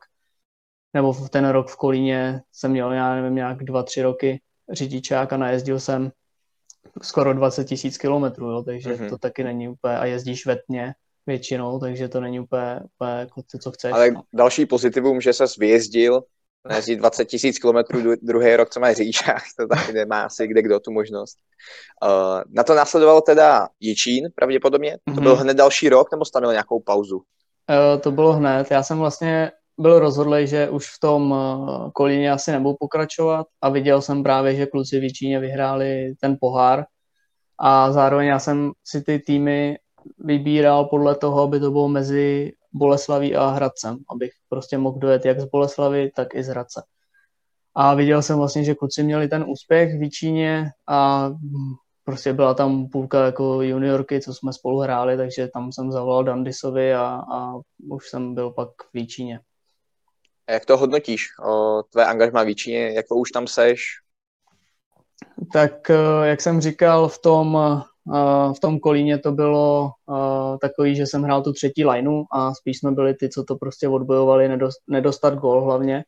nebo v ten rok v Kolíně jsem měl, já nevím, nějak dva, tři roky řidičák a najezdil jsem skoro 20 tisíc kilometrů, takže mm-hmm. to taky není úplně, a jezdíš vetně většinou, takže to není úplně, úplně jako to, co chceš. Ale další pozitivum, že ses vyjezdil, jezdí 20 tisíc kilometrů druhý rok, co má řidičák, (laughs) to taky nemá asi kde kdo tu možnost. Uh, na to následovalo teda Jičín pravděpodobně, to mm-hmm. byl hned další rok, nebo stanul nějakou pauzu? Uh, to bylo hned, já jsem vlastně byl rozhodlý, že už v tom eh, kolíně asi nebudu pokračovat a viděl jsem právě, že kluci v Číně vyhráli ten pohár a zároveň já jsem si ty týmy vybíral podle toho, aby to bylo mezi Boleslaví a Hradcem, abych prostě mohl dojet jak z Boleslavy, tak i z Hradce. A viděl jsem vlastně, že kluci měli ten úspěch v Číně a prostě byla tam půlka jako juniorky, co jsme spolu hráli, takže tam jsem zavolal Dandisovi a, a už jsem byl pak v Číně. Jak to hodnotíš, o, tvé angažma v Číně, jak to už tam seš? Tak eh, jak jsem říkal, v tom, eh, v tom kolíně to bylo eh, takový, že jsem hrál tu třetí lineu a spíš jsme byli ty, co to prostě odbojovali, nedostat gol hlavně.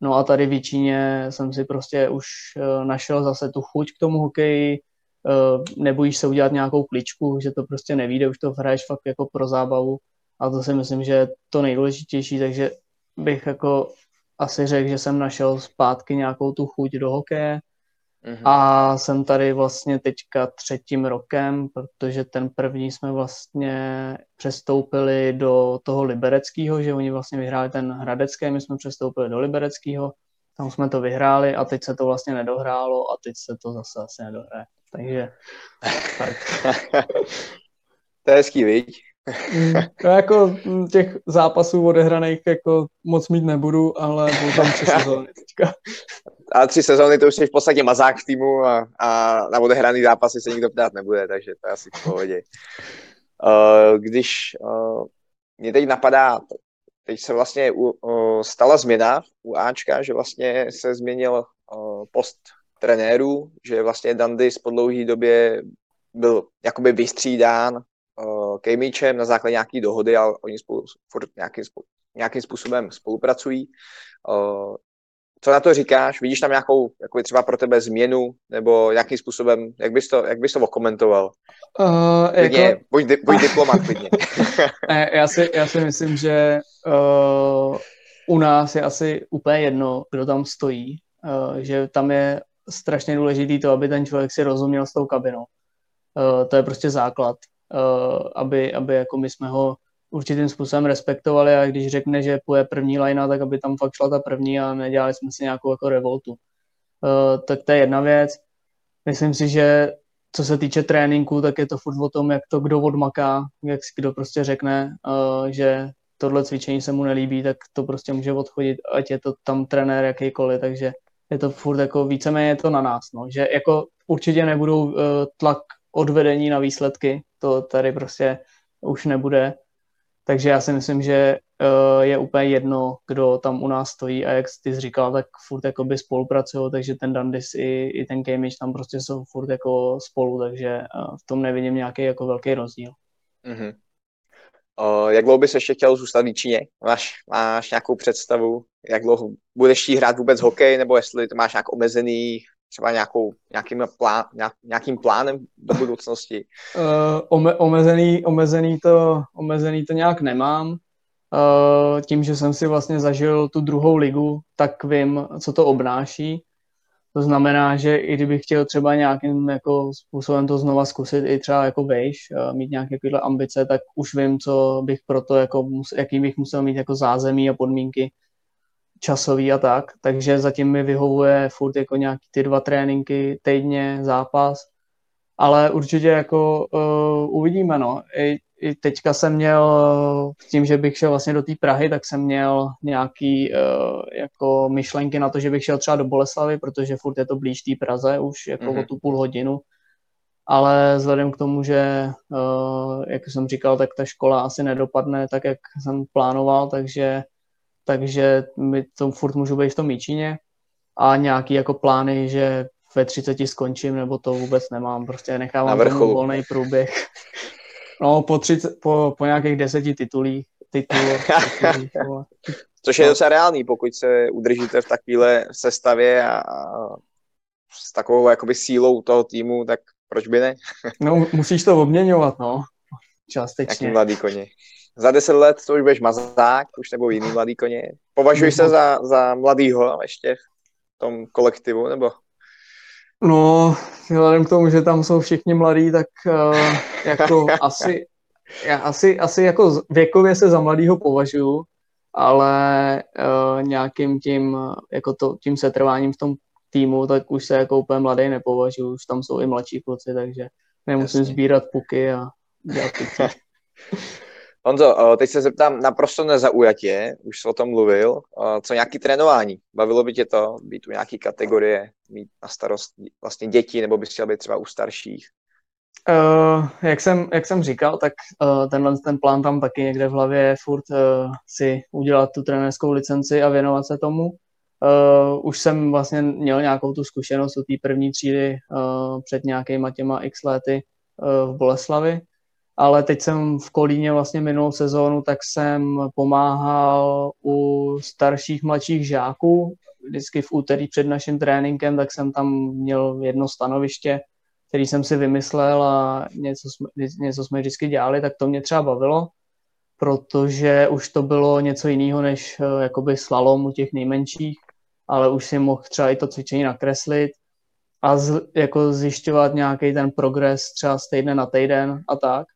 No a tady v Číně jsem si prostě už našel zase tu chuť k tomu hokeji, nebojíš se udělat nějakou kličku, že to prostě nevíde, už to hraješ fakt jako pro zábavu a to si myslím, že je to nejdůležitější, takže bych jako asi řekl, že jsem našel zpátky nějakou tu chuť do hokeje mm-hmm. a jsem tady vlastně teďka třetím rokem, protože ten první jsme vlastně přestoupili do toho libereckého, že oni vlastně vyhráli ten hradecký, my jsme přestoupili do libereckého, tam jsme to vyhráli a teď se to vlastně nedohrálo a teď se to zase asi nedohraje. Takže (laughs) tak. to je hezký, viď? Mm, no jako těch zápasů odehraných jako moc mít nebudu, ale budou tam tři sezóny teďka. A tři sezóny to už je v podstatě mazák v týmu a, a na odehraný zápasy se nikdo ptát nebude, takže to je asi v pohodě. Uh, když uh, mě teď napadá, teď se vlastně u, uh, stala změna u Ačka, že vlastně se změnil post trenérů, že vlastně Dandys po dlouhé době byl jakoby vystřídán uh, Kejmičem na základě nějaké dohody, ale oni spolu furt nějakým, nějakým způsobem spolupracují. Uh, co na to říkáš? Vidíš tam nějakou jako třeba pro tebe změnu nebo jakým způsobem, jak bys to, jak bys to okomentoval? Uh, klidně, jako... buď, buď diplomat klidně. (laughs) ne, já, si, já si myslím, že uh, u nás je asi úplně jedno, kdo tam stojí, uh, že tam je strašně důležitý to, aby ten člověk si rozuměl s tou kabinou. Uh, to je prostě základ. Eh, aby, aby jako my jsme ho určitým způsobem respektovali a když řekne, že půjde první lajna, tak aby tam fakt šla ta první a nedělali jsme si nějakou jako revoltu. Uh, tak to je jedna věc. Myslím si, že co se týče tréninku, tak je to furt o tom, jak to kdo odmaká, jak si kdo prostě řekne, uh, že tohle cvičení se mu nelíbí, tak to prostě může odchodit, ať je to tam trenér jakýkoliv, takže je to furt jako víceméně to na nás, no. že jako určitě nebudou tlak odvedení na výsledky, to tady prostě už nebude. Takže já si myslím, že uh, je úplně jedno, kdo tam u nás stojí a jak ty jsi říkal, tak furt jakoby spolupracují, takže ten Dandis i, i ten Cambridge tam prostě jsou furt jako spolu, takže uh, v tom nevidím nějaký jako velký rozdíl. Mm-hmm. Uh, jak dlouho bys ještě chtěl zůstat v Číně? Máš, máš nějakou představu, jak dlouho budeš hrát vůbec hokej, nebo jestli to máš nějak omezený třeba nějakou, nějakým, plán, nějakým plánem do budoucnosti? Uh, (laughs) ome, omezený, omezený, to, omezený to nějak nemám. Uh, tím, že jsem si vlastně zažil tu druhou ligu, tak vím, co to obnáší. To znamená, že i kdybych chtěl třeba nějakým jako způsobem to znova zkusit i třeba jako vejš, mít nějaké takové ambice, tak už vím, co bych pro to, jako, jaký bych musel mít jako zázemí a podmínky časový a tak. Takže zatím mi vyhovuje furt jako nějaký ty dva tréninky týdně, zápas. Ale určitě jako uh, uvidíme, no. I, i teďka jsem měl, tím, že bych šel vlastně do té Prahy, tak jsem měl nějaký uh, jako myšlenky na to, že bych šel třeba do Boleslavy, protože furt je to blíž té Praze už jako mm-hmm. o tu půl hodinu. Ale vzhledem k tomu, že, uh, jak jsem říkal, tak ta škola asi nedopadne tak, jak jsem plánoval, takže, takže mi to furt můžu být v tom Míčině a nějaký jako plány, že ve 30 skončím, nebo to vůbec nemám, prostě nechávám tomu volný průběh. (laughs) No, po, 30, po, po nějakých deseti titulích. Titulů, (laughs) Což je no. docela reálný, pokud se udržíte v takovéhle sestavě a, a s takovou jakoby sílou toho týmu, tak proč by ne? no, musíš to obměňovat, no. Částečně. Jaký mladý koně. Za deset let to už budeš mazák, už nebo jiný mladý koně. Považuješ se za, za mladýho ještě v tom kolektivu, nebo? No, vzhledem k tomu, že tam jsou všichni mladí, tak uh, jako (laughs) asi, já asi, asi jako věkově se za mladýho považuji, ale uh, nějakým tím, jako to, tím setrváním v tom týmu, tak už se jako úplně mladý nepovažuji, už tam jsou i mladší kluci, takže nemusím Jasně. sbírat puky a dělat pici. (laughs) Honzo, teď se zeptám naprosto nezaujatě, už jsi o tom mluvil, co nějaký trénování? Bavilo by tě to být u nějaký kategorie, mít na starost vlastně děti, nebo bys chtěl být třeba u starších? Uh, jak, jsem, jak jsem říkal, tak uh, tenhle ten plán tam taky někde v hlavě je furt uh, si udělat tu trenérskou licenci a věnovat se tomu. Uh, už jsem vlastně měl nějakou tu zkušenost u té první třídy uh, před nějakýma těma x lety uh, v Boleslavi, ale teď jsem v Kolíně vlastně minulou sezónu, tak jsem pomáhal u starších, mladších žáků. Vždycky v úterý před naším tréninkem, tak jsem tam měl jedno stanoviště, který jsem si vymyslel a něco jsme, něco jsme vždycky dělali, tak to mě třeba bavilo, protože už to bylo něco jiného než eh, jakoby slalom u těch nejmenších, ale už si mohl třeba i to cvičení nakreslit a z, jako zjišťovat nějaký ten progres třeba z týdne na týden a tak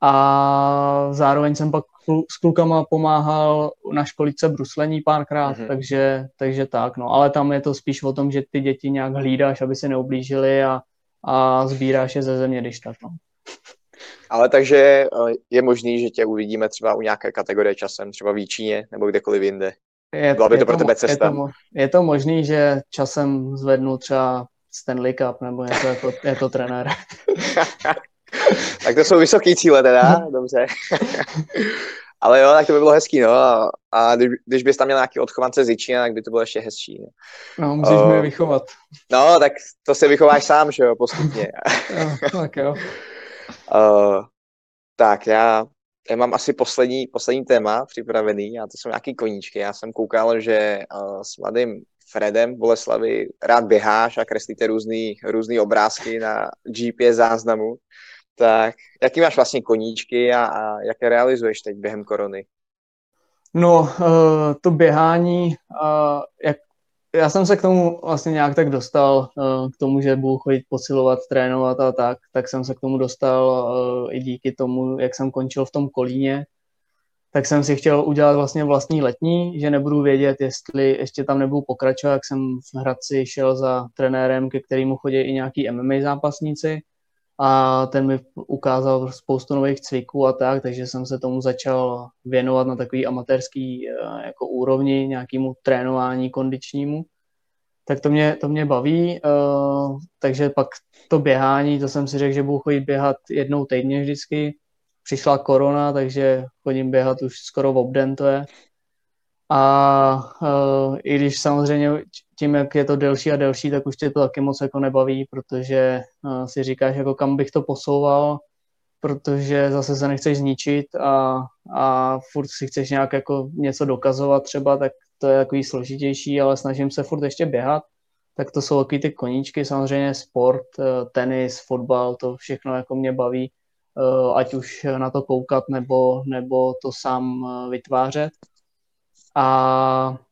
a zároveň jsem pak s klukama pomáhal na školice bruslení párkrát, mm-hmm. takže, takže tak, no. Ale tam je to spíš o tom, že ty děti nějak hlídáš, aby se neublížili a, a sbíráš je ze země, když tak, no. (laughs) Ale takže eh, je možný, že tě uvidíme třeba u nějaké kategorie časem, třeba v Číně nebo kdekoliv jinde. Je, Byla by to, to pro tebe cesta? Je to, je to možný, že časem zvednu třeba Stanley Cup nebo něco jako, jako trenér. (laughs) (laughs) tak to jsou vysoké cíle teda, dobře. (laughs) Ale jo, tak to by bylo hezký, no. A, a když, když bys tam měl nějaký odchovance z Jičína, tak by to bylo ještě hezčí. No, no musíš uh, mě vychovat. No, tak to se vychováš sám, že jo, postupně. (laughs) jo, tak jo. Uh, tak já, já mám asi poslední, poslední téma připravený a to jsou nějaký koníčky. Já jsem koukal, že uh, s mladým Fredem Boleslavi rád běháš a kreslíte různý, různý obrázky na GPS záznamu. Tak jaký máš vlastně koníčky a, a jaké realizuješ teď během korony? No, uh, to běhání, jak, já jsem se k tomu vlastně nějak tak dostal, uh, k tomu, že budu chodit posilovat, trénovat a tak, tak jsem se k tomu dostal uh, i díky tomu, jak jsem končil v tom kolíně, tak jsem si chtěl udělat vlastně vlastní letní, že nebudu vědět, jestli ještě tam nebudu pokračovat, jak jsem v Hradci šel za trenérem, ke kterému chodí i nějaký MMA zápasníci, a ten mi ukázal spoustu nových cviků a tak, takže jsem se tomu začal věnovat na takový amatérský eh, jako úrovni, nějakému trénování kondičnímu. Tak to mě, to mě baví, uh, takže pak to běhání, to jsem si řekl, že budu chodit běhat jednou týdně vždycky. Přišla korona, takže chodím běhat už skoro v obden to je. A uh, i když samozřejmě tím, jak je to delší a delší, tak už tě to taky moc jako nebaví, protože uh, si říkáš, jako kam bych to posouval, protože zase se nechceš zničit a, a furt si chceš nějak jako něco dokazovat třeba, tak to je takový složitější, ale snažím se furt ještě běhat, tak to jsou takový ty koníčky, samozřejmě sport, uh, tenis, fotbal, to všechno jako mě baví, uh, ať už na to koukat nebo, nebo to sám vytvářet. A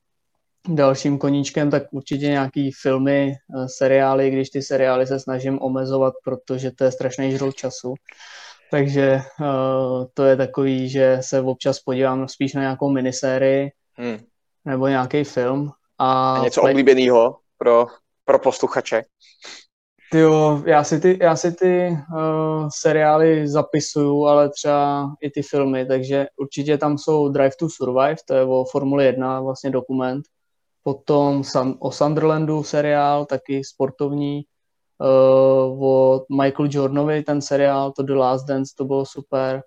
dalším koníčkem, tak určitě nějaký filmy, eh, seriály, když ty seriály se snažím omezovat, protože to je strašný žrou času. Takže uh, to je takový, že se občas podívám spíš na nějakou minisérii hmm. nebo nějaký film. A, a něco play... oblíbeného pro, pro posluchače? Jo, já si ty, já si ty uh, seriály zapisuju, ale třeba i ty filmy, takže určitě tam jsou Drive to Survive, to je o Formuli 1 vlastně dokument. Potom o Sunderlandu seriál, taky sportovní. Uh, o Michael Jordanovi ten seriál, to The Last Dance, to bylo super.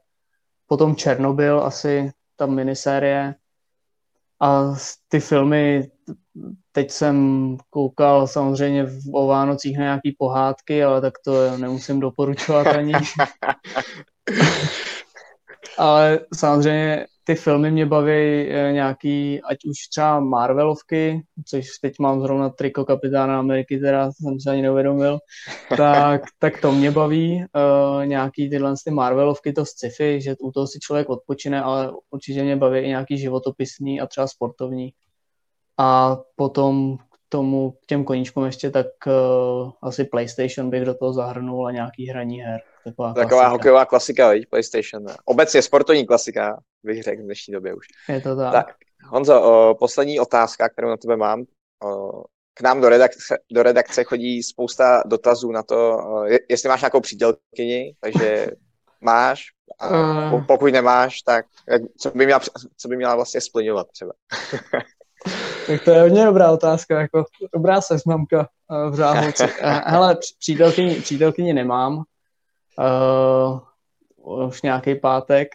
Potom Černobyl, asi ta minisérie. A ty filmy, teď jsem koukal samozřejmě o Vánocích na nějaký pohádky, ale tak to nemusím doporučovat ani. (laughs) ale samozřejmě ty filmy mě baví eh, nějaký, ať už třeba Marvelovky, což teď mám zrovna triko kapitána Ameriky, teda jsem se ani neuvědomil, (laughs) tak, tak to mě baví. Uh, nějaký tyhle ty Marvelovky, to sci-fi, že u toho si člověk odpočine, ale určitě mě baví i nějaký životopisný a třeba sportovní. A potom k tomu, k těm koníčkům ještě, tak uh, asi PlayStation bych do toho zahrnul a nějaký hraní her. Taková, Taková hokejová klasika, viď? PlayStation. Obecně sportovní klasika, bych řekl v dnešní době už. Je to tak. tak Honzo, o, poslední otázka, kterou na tebe mám. O, k nám do redakce, do redakce chodí spousta dotazů na to, o, jestli máš nějakou přítelkyni, takže (laughs) máš, a uh... pokud nemáš, tak jak, co, by měla, co by měla vlastně splňovat třeba? (laughs) tak to je hodně dobrá otázka, jako dobrá seznamka v řáhovce. Hele, přítelkyni, přítelkyni nemám, uh, už nějaký pátek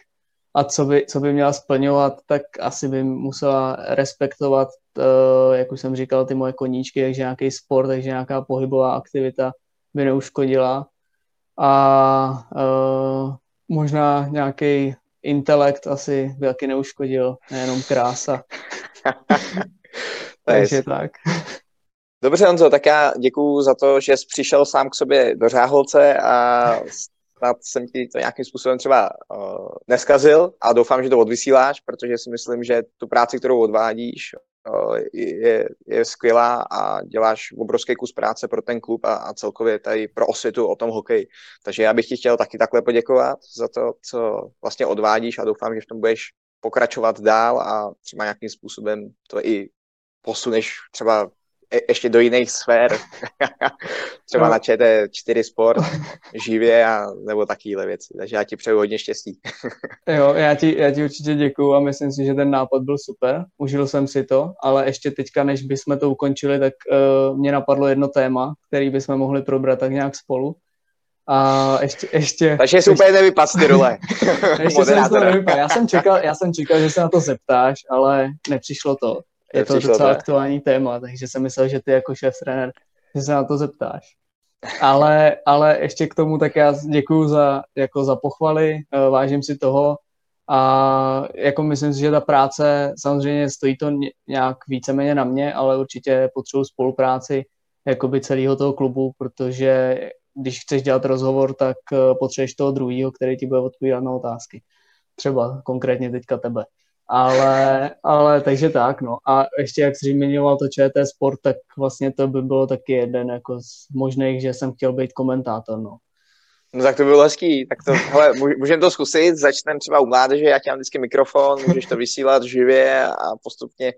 a co by, co by měla splňovat, tak asi by musela respektovat, uh, jak už jsem říkal, ty moje koníčky, takže nějaký sport, takže nějaká pohybová aktivita by neuškodila a uh, možná nějaký intelekt asi by taky neuškodil, nejenom krása. (laughs) takže tak. Dobře, Honzo, tak já děkuju za to, že jsi přišel sám k sobě do Řáholce a snad jsem ti to nějakým způsobem třeba uh, neskazil a doufám, že to odvysíláš, protože si myslím, že tu práci, kterou odvádíš, uh, je, je skvělá a děláš obrovský kus práce pro ten klub a, a celkově tady pro osvětu o tom hokeji. Takže já bych ti chtěl taky takhle poděkovat za to, co vlastně odvádíš a doufám, že v tom budeš pokračovat dál a třeba nějakým způsobem to i posuneš třeba ještě do jiných sfér, (laughs) třeba no. na ČT4 Sport, živě a nebo takovéhle věci. Takže já ti přeju hodně štěstí. (laughs) jo, já ti, já ti určitě děkuju a myslím si, že ten nápad byl super. Užil jsem si to, ale ještě teďka, než bychom to ukončili, tak uh, mě napadlo jedno téma, který bychom mohli probrat tak nějak spolu. A ještě, ještě, Takže jsi úplně nevypadl ty role. (laughs) ještě jsem to Já jsem, čekal, já jsem čekal, že se na to zeptáš, ale nepřišlo to je to docela to. aktuální téma, takže jsem myslel, že ty jako šéf trenér, že se na to zeptáš. Ale, ale ještě k tomu tak já děkuji za, jako za pochvaly, eh, vážím si toho a jako myslím si, že ta práce samozřejmě stojí to nějak víceméně na mě, ale určitě potřebuji spolupráci jakoby celého toho klubu, protože když chceš dělat rozhovor, tak eh, potřebuješ toho druhého, který ti bude odpovídat na otázky. Třeba konkrétně teďka tebe. Ale, ale takže tak, no. A ještě jak jsi zmiňoval to ČT Sport, tak vlastně to by bylo taky jeden jako z možných, že jsem chtěl být komentátor, no. No tak to bylo hezký, tak to, hele, můžeme to zkusit, začneme třeba u mládeže, já ti mám vždycky mikrofon, můžeš to vysílat živě a postupně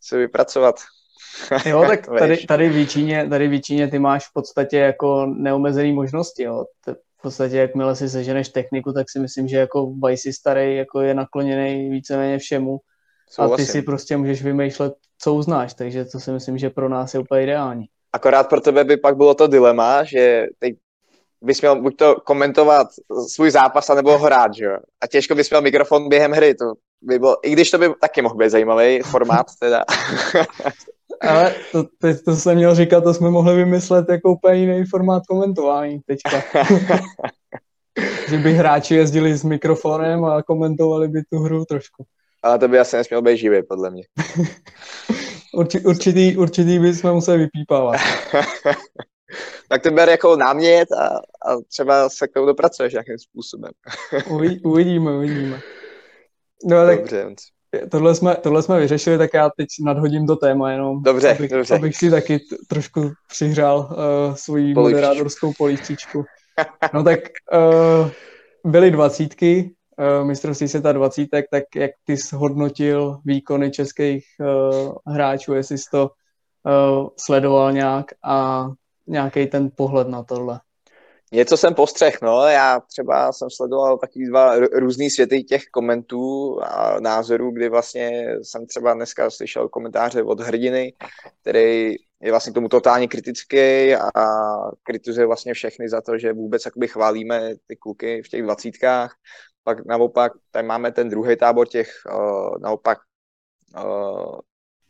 se vypracovat. Jo, (laughs) tak tady, tady, v Číně, tady v Číně ty máš v podstatě jako neomezený možnosti, jo v podstatě jakmile si seženeš techniku, tak si myslím, že jako Vice starý jako je nakloněný víceméně všemu Souhlasím. a ty si prostě můžeš vymýšlet, co uznáš, takže to si myslím, že pro nás je úplně ideální. Akorát pro tebe by pak bylo to dilema, že teď bys měl buď to komentovat svůj zápas, nebo hrát, že jo? A těžko bys měl mikrofon během hry, to by bylo, i když to by taky mohl být zajímavý formát teda. (laughs) Ale to, to, to jsem měl říkat, to jsme mohli vymyslet jako úplně jiný formát komentování teďka. (laughs) že by hráči jezdili s mikrofonem a komentovali by tu hru trošku. Ale to by asi nesměl být živě, podle mě. (laughs) Urči, určitý, určitý by jsme museli vypípávat. (laughs) tak to ber jako námět a, a třeba se k tomu dopracuješ nějakým způsobem. Uvidíme, uvidíme. No, tak Dobře. Tohle jsme, tohle jsme vyřešili, tak já teď nadhodím to téma jenom. Dobře, abych, dobře. Abych si taky t- trošku přihřál uh, svoji Polívčičku. moderátorskou polívčičku. No tak uh, byly dvacítky, uh, mistrovství světa dvacítek, tak jak ty hodnotil výkony českých uh, hráčů, jestli jsi to uh, sledoval nějak a nějaký ten pohled na tohle. Něco jsem postřeh, no, já třeba jsem sledoval takový dva různý světy těch komentů a názorů, kdy vlastně jsem třeba dneska slyšel komentáře od hrdiny, který je vlastně k tomu totálně kritický a kritizuje vlastně všechny za to, že vůbec jakoby chválíme ty kluky v těch dvacítkách. Pak naopak, tady máme ten druhý tábor těch, uh, naopak uh,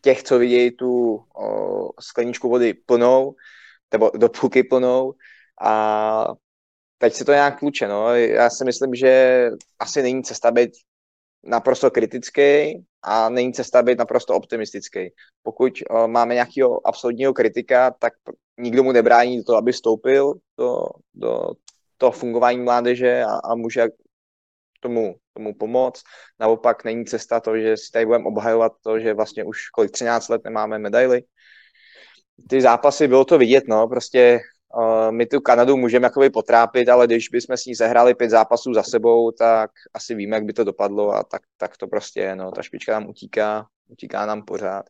těch, co vidějí tu uh, skleničku vody plnou, nebo do půlky plnou a teď se to nějak kluče, no. Já si myslím, že asi není cesta být naprosto kritický a není cesta být naprosto optimistický. Pokud uh, máme nějakého absolutního kritika, tak nikdo mu nebrání toho, aby vstoupil do, do toho fungování mládeže a, a může tomu, tomu pomoct. Naopak není cesta to, že si tady budeme obhajovat to, že vlastně už kolik 13 let nemáme medaily. Ty zápasy, bylo to vidět, no, prostě my tu Kanadu můžeme jakoby potrápit, ale když bychom s ní zahráli pět zápasů za sebou, tak asi víme, jak by to dopadlo a tak, tak to prostě je, no, ta špička nám utíká, utíká nám pořád.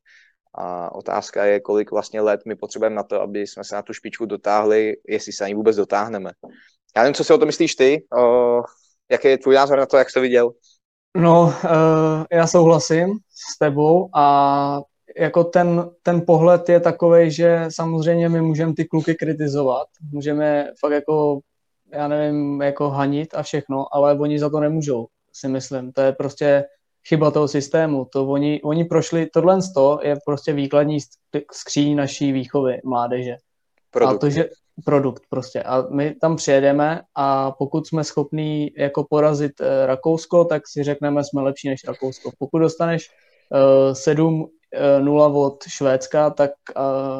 A otázka je, kolik vlastně let my potřebujeme na to, aby jsme se na tu špičku dotáhli, jestli se na ní vůbec dotáhneme. Já nevím, co si o to myslíš ty, uh, jaký je tvůj názor na to, jak jsi to viděl? No, uh, já souhlasím s tebou a jako ten, ten pohled je takový, že samozřejmě my můžeme ty kluky kritizovat, můžeme fakt jako, já nevím, jako hanit a všechno, ale oni za to nemůžou, si myslím. To je prostě chyba toho systému. To oni, oni prošli, tohle je prostě výkladní skříň naší výchovy mládeže. Produkt. A to, že produkt prostě. A my tam přijedeme a pokud jsme schopní jako porazit Rakousko, tak si řekneme, jsme lepší než Rakousko. Pokud dostaneš uh, sedm 0 od Švédska, tak,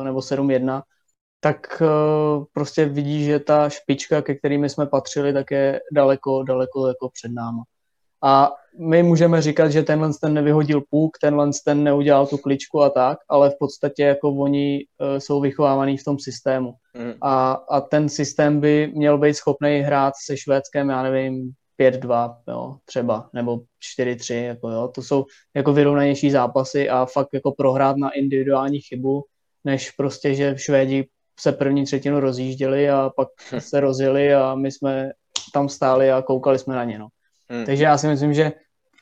nebo 7-1, tak prostě vidí, že ta špička, ke kterými jsme patřili, tak je daleko, daleko jako před náma. A my můžeme říkat, že tenhle ten nevyhodil půk, tenhle ten neudělal tu kličku a tak, ale v podstatě jako oni jsou vychovávaní v tom systému. Mm. A, a ten systém by měl být schopný hrát se Švédskem, já nevím, 5-2, jo, třeba, nebo 4-3, jako jo, to jsou jako vyrovnanější zápasy a fakt jako prohrát na individuální chybu, než prostě, že Švédi se první třetinu rozjížděli a pak hm. se rozjeli a my jsme tam stáli a koukali jsme na ně, no. Hmm. Takže já si myslím, že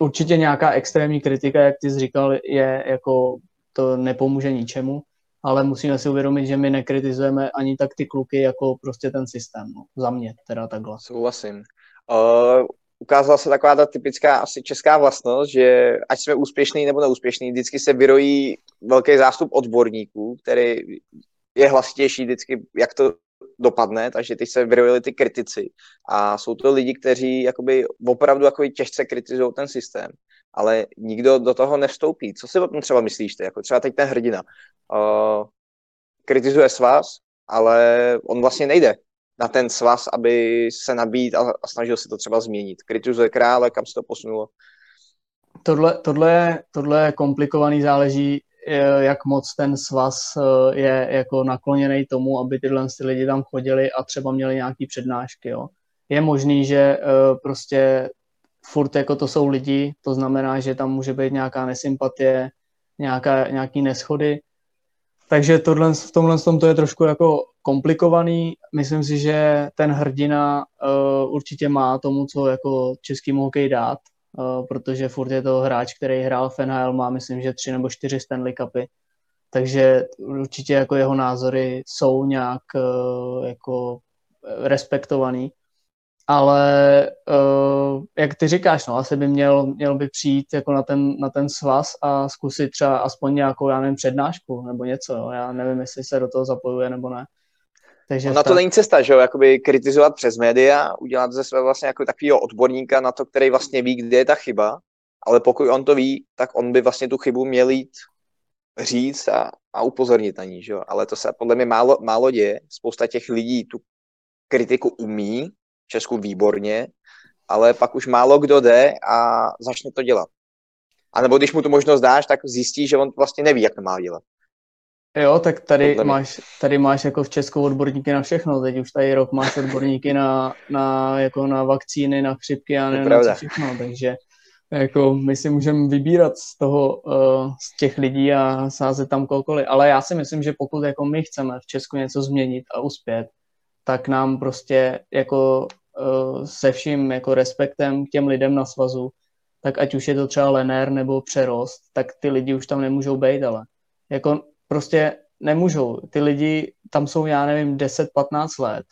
určitě nějaká extrémní kritika, jak ty jsi říkal, je jako to nepomůže ničemu, ale musíme si uvědomit, že my nekritizujeme ani tak ty kluky, jako prostě ten systém, no. za mě teda takhle. Souhlasím. Uh, ukázala se taková ta typická asi česká vlastnost, že ať jsme úspěšný nebo neúspěšný, vždycky se vyrojí velký zástup odborníků, který je hlasitější vždycky, jak to dopadne, takže teď se vyrojili ty kritici a jsou to lidi, kteří jakoby opravdu jakoby těžce kritizují ten systém, ale nikdo do toho nevstoupí. Co si o tom třeba myslíš ty? Jako třeba teď ten hrdina uh, kritizuje s vás, ale on vlastně nejde na ten svaz, aby se nabít a, a snažil se to třeba změnit. Kritizuje krále, kam se to posunulo. Tohle, tohle, tohle je komplikovaný, záleží, jak moc ten svaz eh, je jako nakloněný tomu, aby tyhle ty lidi tam chodili a třeba měli nějaký přednášky. Jo. Je možný, že eh, prostě furt jako to jsou lidi, to znamená, že tam může být nějaká nesympatie, nějaká, nějaký neschody, takže tohle, v tomhle tom to je trošku jako komplikovaný. Myslím si, že ten hrdina uh, určitě má tomu, co jako český hokej dát, uh, protože furt je to hráč, který hrál v NHL, má myslím, že tři nebo čtyři Stanley Cupy. Takže určitě jako jeho názory jsou nějak uh, jako respektovaný ale uh, jak ty říkáš, no, asi by měl, měl by přijít jako na ten, na ten svaz a zkusit třeba aspoň nějakou, já nevím, přednášku nebo něco, jo. já nevím, jestli se do toho zapojuje nebo ne. Takže na to není cesta, že jo, jakoby kritizovat přes média, udělat ze své vlastně jako takového odborníka na to, který vlastně ví, kde je ta chyba, ale pokud on to ví, tak on by vlastně tu chybu měl jít říct a, a upozornit na ní, že jo? ale to se podle mě málo, málo děje, spousta těch lidí tu kritiku umí, v Česku výborně, ale pak už málo kdo jde a začne to dělat. A nebo když mu tu možnost dáš, tak zjistí, že on vlastně neví, jak to má dělat. Jo, tak tady máš, tady máš jako v Česku odborníky na všechno. Teď už tady rok máš odborníky na, na, jako na vakcíny, na chřipky a nevím, na všechno. Takže jako my si můžeme vybírat z toho, uh, z těch lidí a sázet tam kohokoliv. Ale já si myslím, že pokud jako my chceme v Česku něco změnit a uspět, tak nám prostě jako uh, se vším jako respektem k těm lidem na svazu, tak ať už je to třeba lenér nebo přerost, tak ty lidi už tam nemůžou být, ale jako prostě nemůžou. Ty lidi tam jsou, já nevím, 10-15 let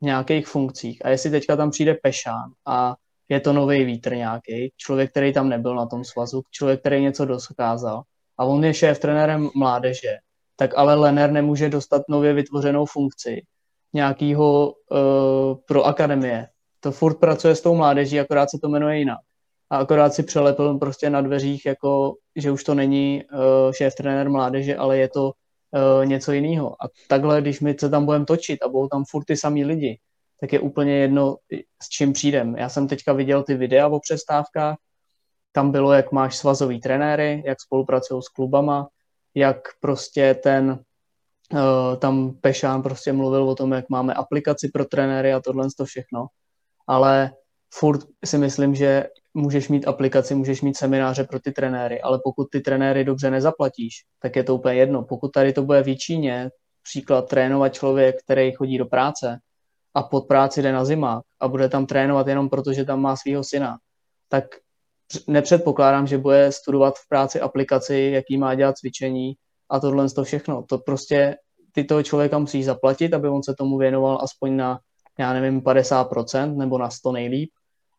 v nějakých funkcích a jestli teďka tam přijde Pešán a je to nový vítr nějaký, člověk, který tam nebyl na tom svazu, člověk, který něco dokázal a on je šéf trenérem mládeže, tak ale Lener nemůže dostat nově vytvořenou funkci nějakého uh, pro akademie. To furt pracuje s tou mládeží, akorát se to jmenuje jinak. A akorát si přelepil prostě na dveřích, jako, že už to není uh, šéf trenér mládeže, ale je to uh, něco jiného. A takhle, když my se tam budeme točit a budou tam furt ty samý lidi, tak je úplně jedno, s čím přijdem. Já jsem teďka viděl ty videa o přestávkách, tam bylo, jak máš svazový trenéry, jak spolupracují s klubama, jak prostě ten, uh, tam Pešán prostě mluvil o tom, jak máme aplikaci pro trenéry a tohle to všechno. Ale furt si myslím, že můžeš mít aplikaci, můžeš mít semináře pro ty trenéry, ale pokud ty trenéry dobře nezaplatíš, tak je to úplně jedno. Pokud tady to bude v Číně, příklad trénovat člověk, který chodí do práce, a pod práci jde na zimák a bude tam trénovat jenom proto, že tam má svého syna, tak nepředpokládám, že bude studovat v práci aplikaci, jaký má dělat cvičení a tohle to všechno. To prostě ty toho člověka musíš zaplatit, aby on se tomu věnoval aspoň na, já nevím, 50% nebo na 100 nejlíp.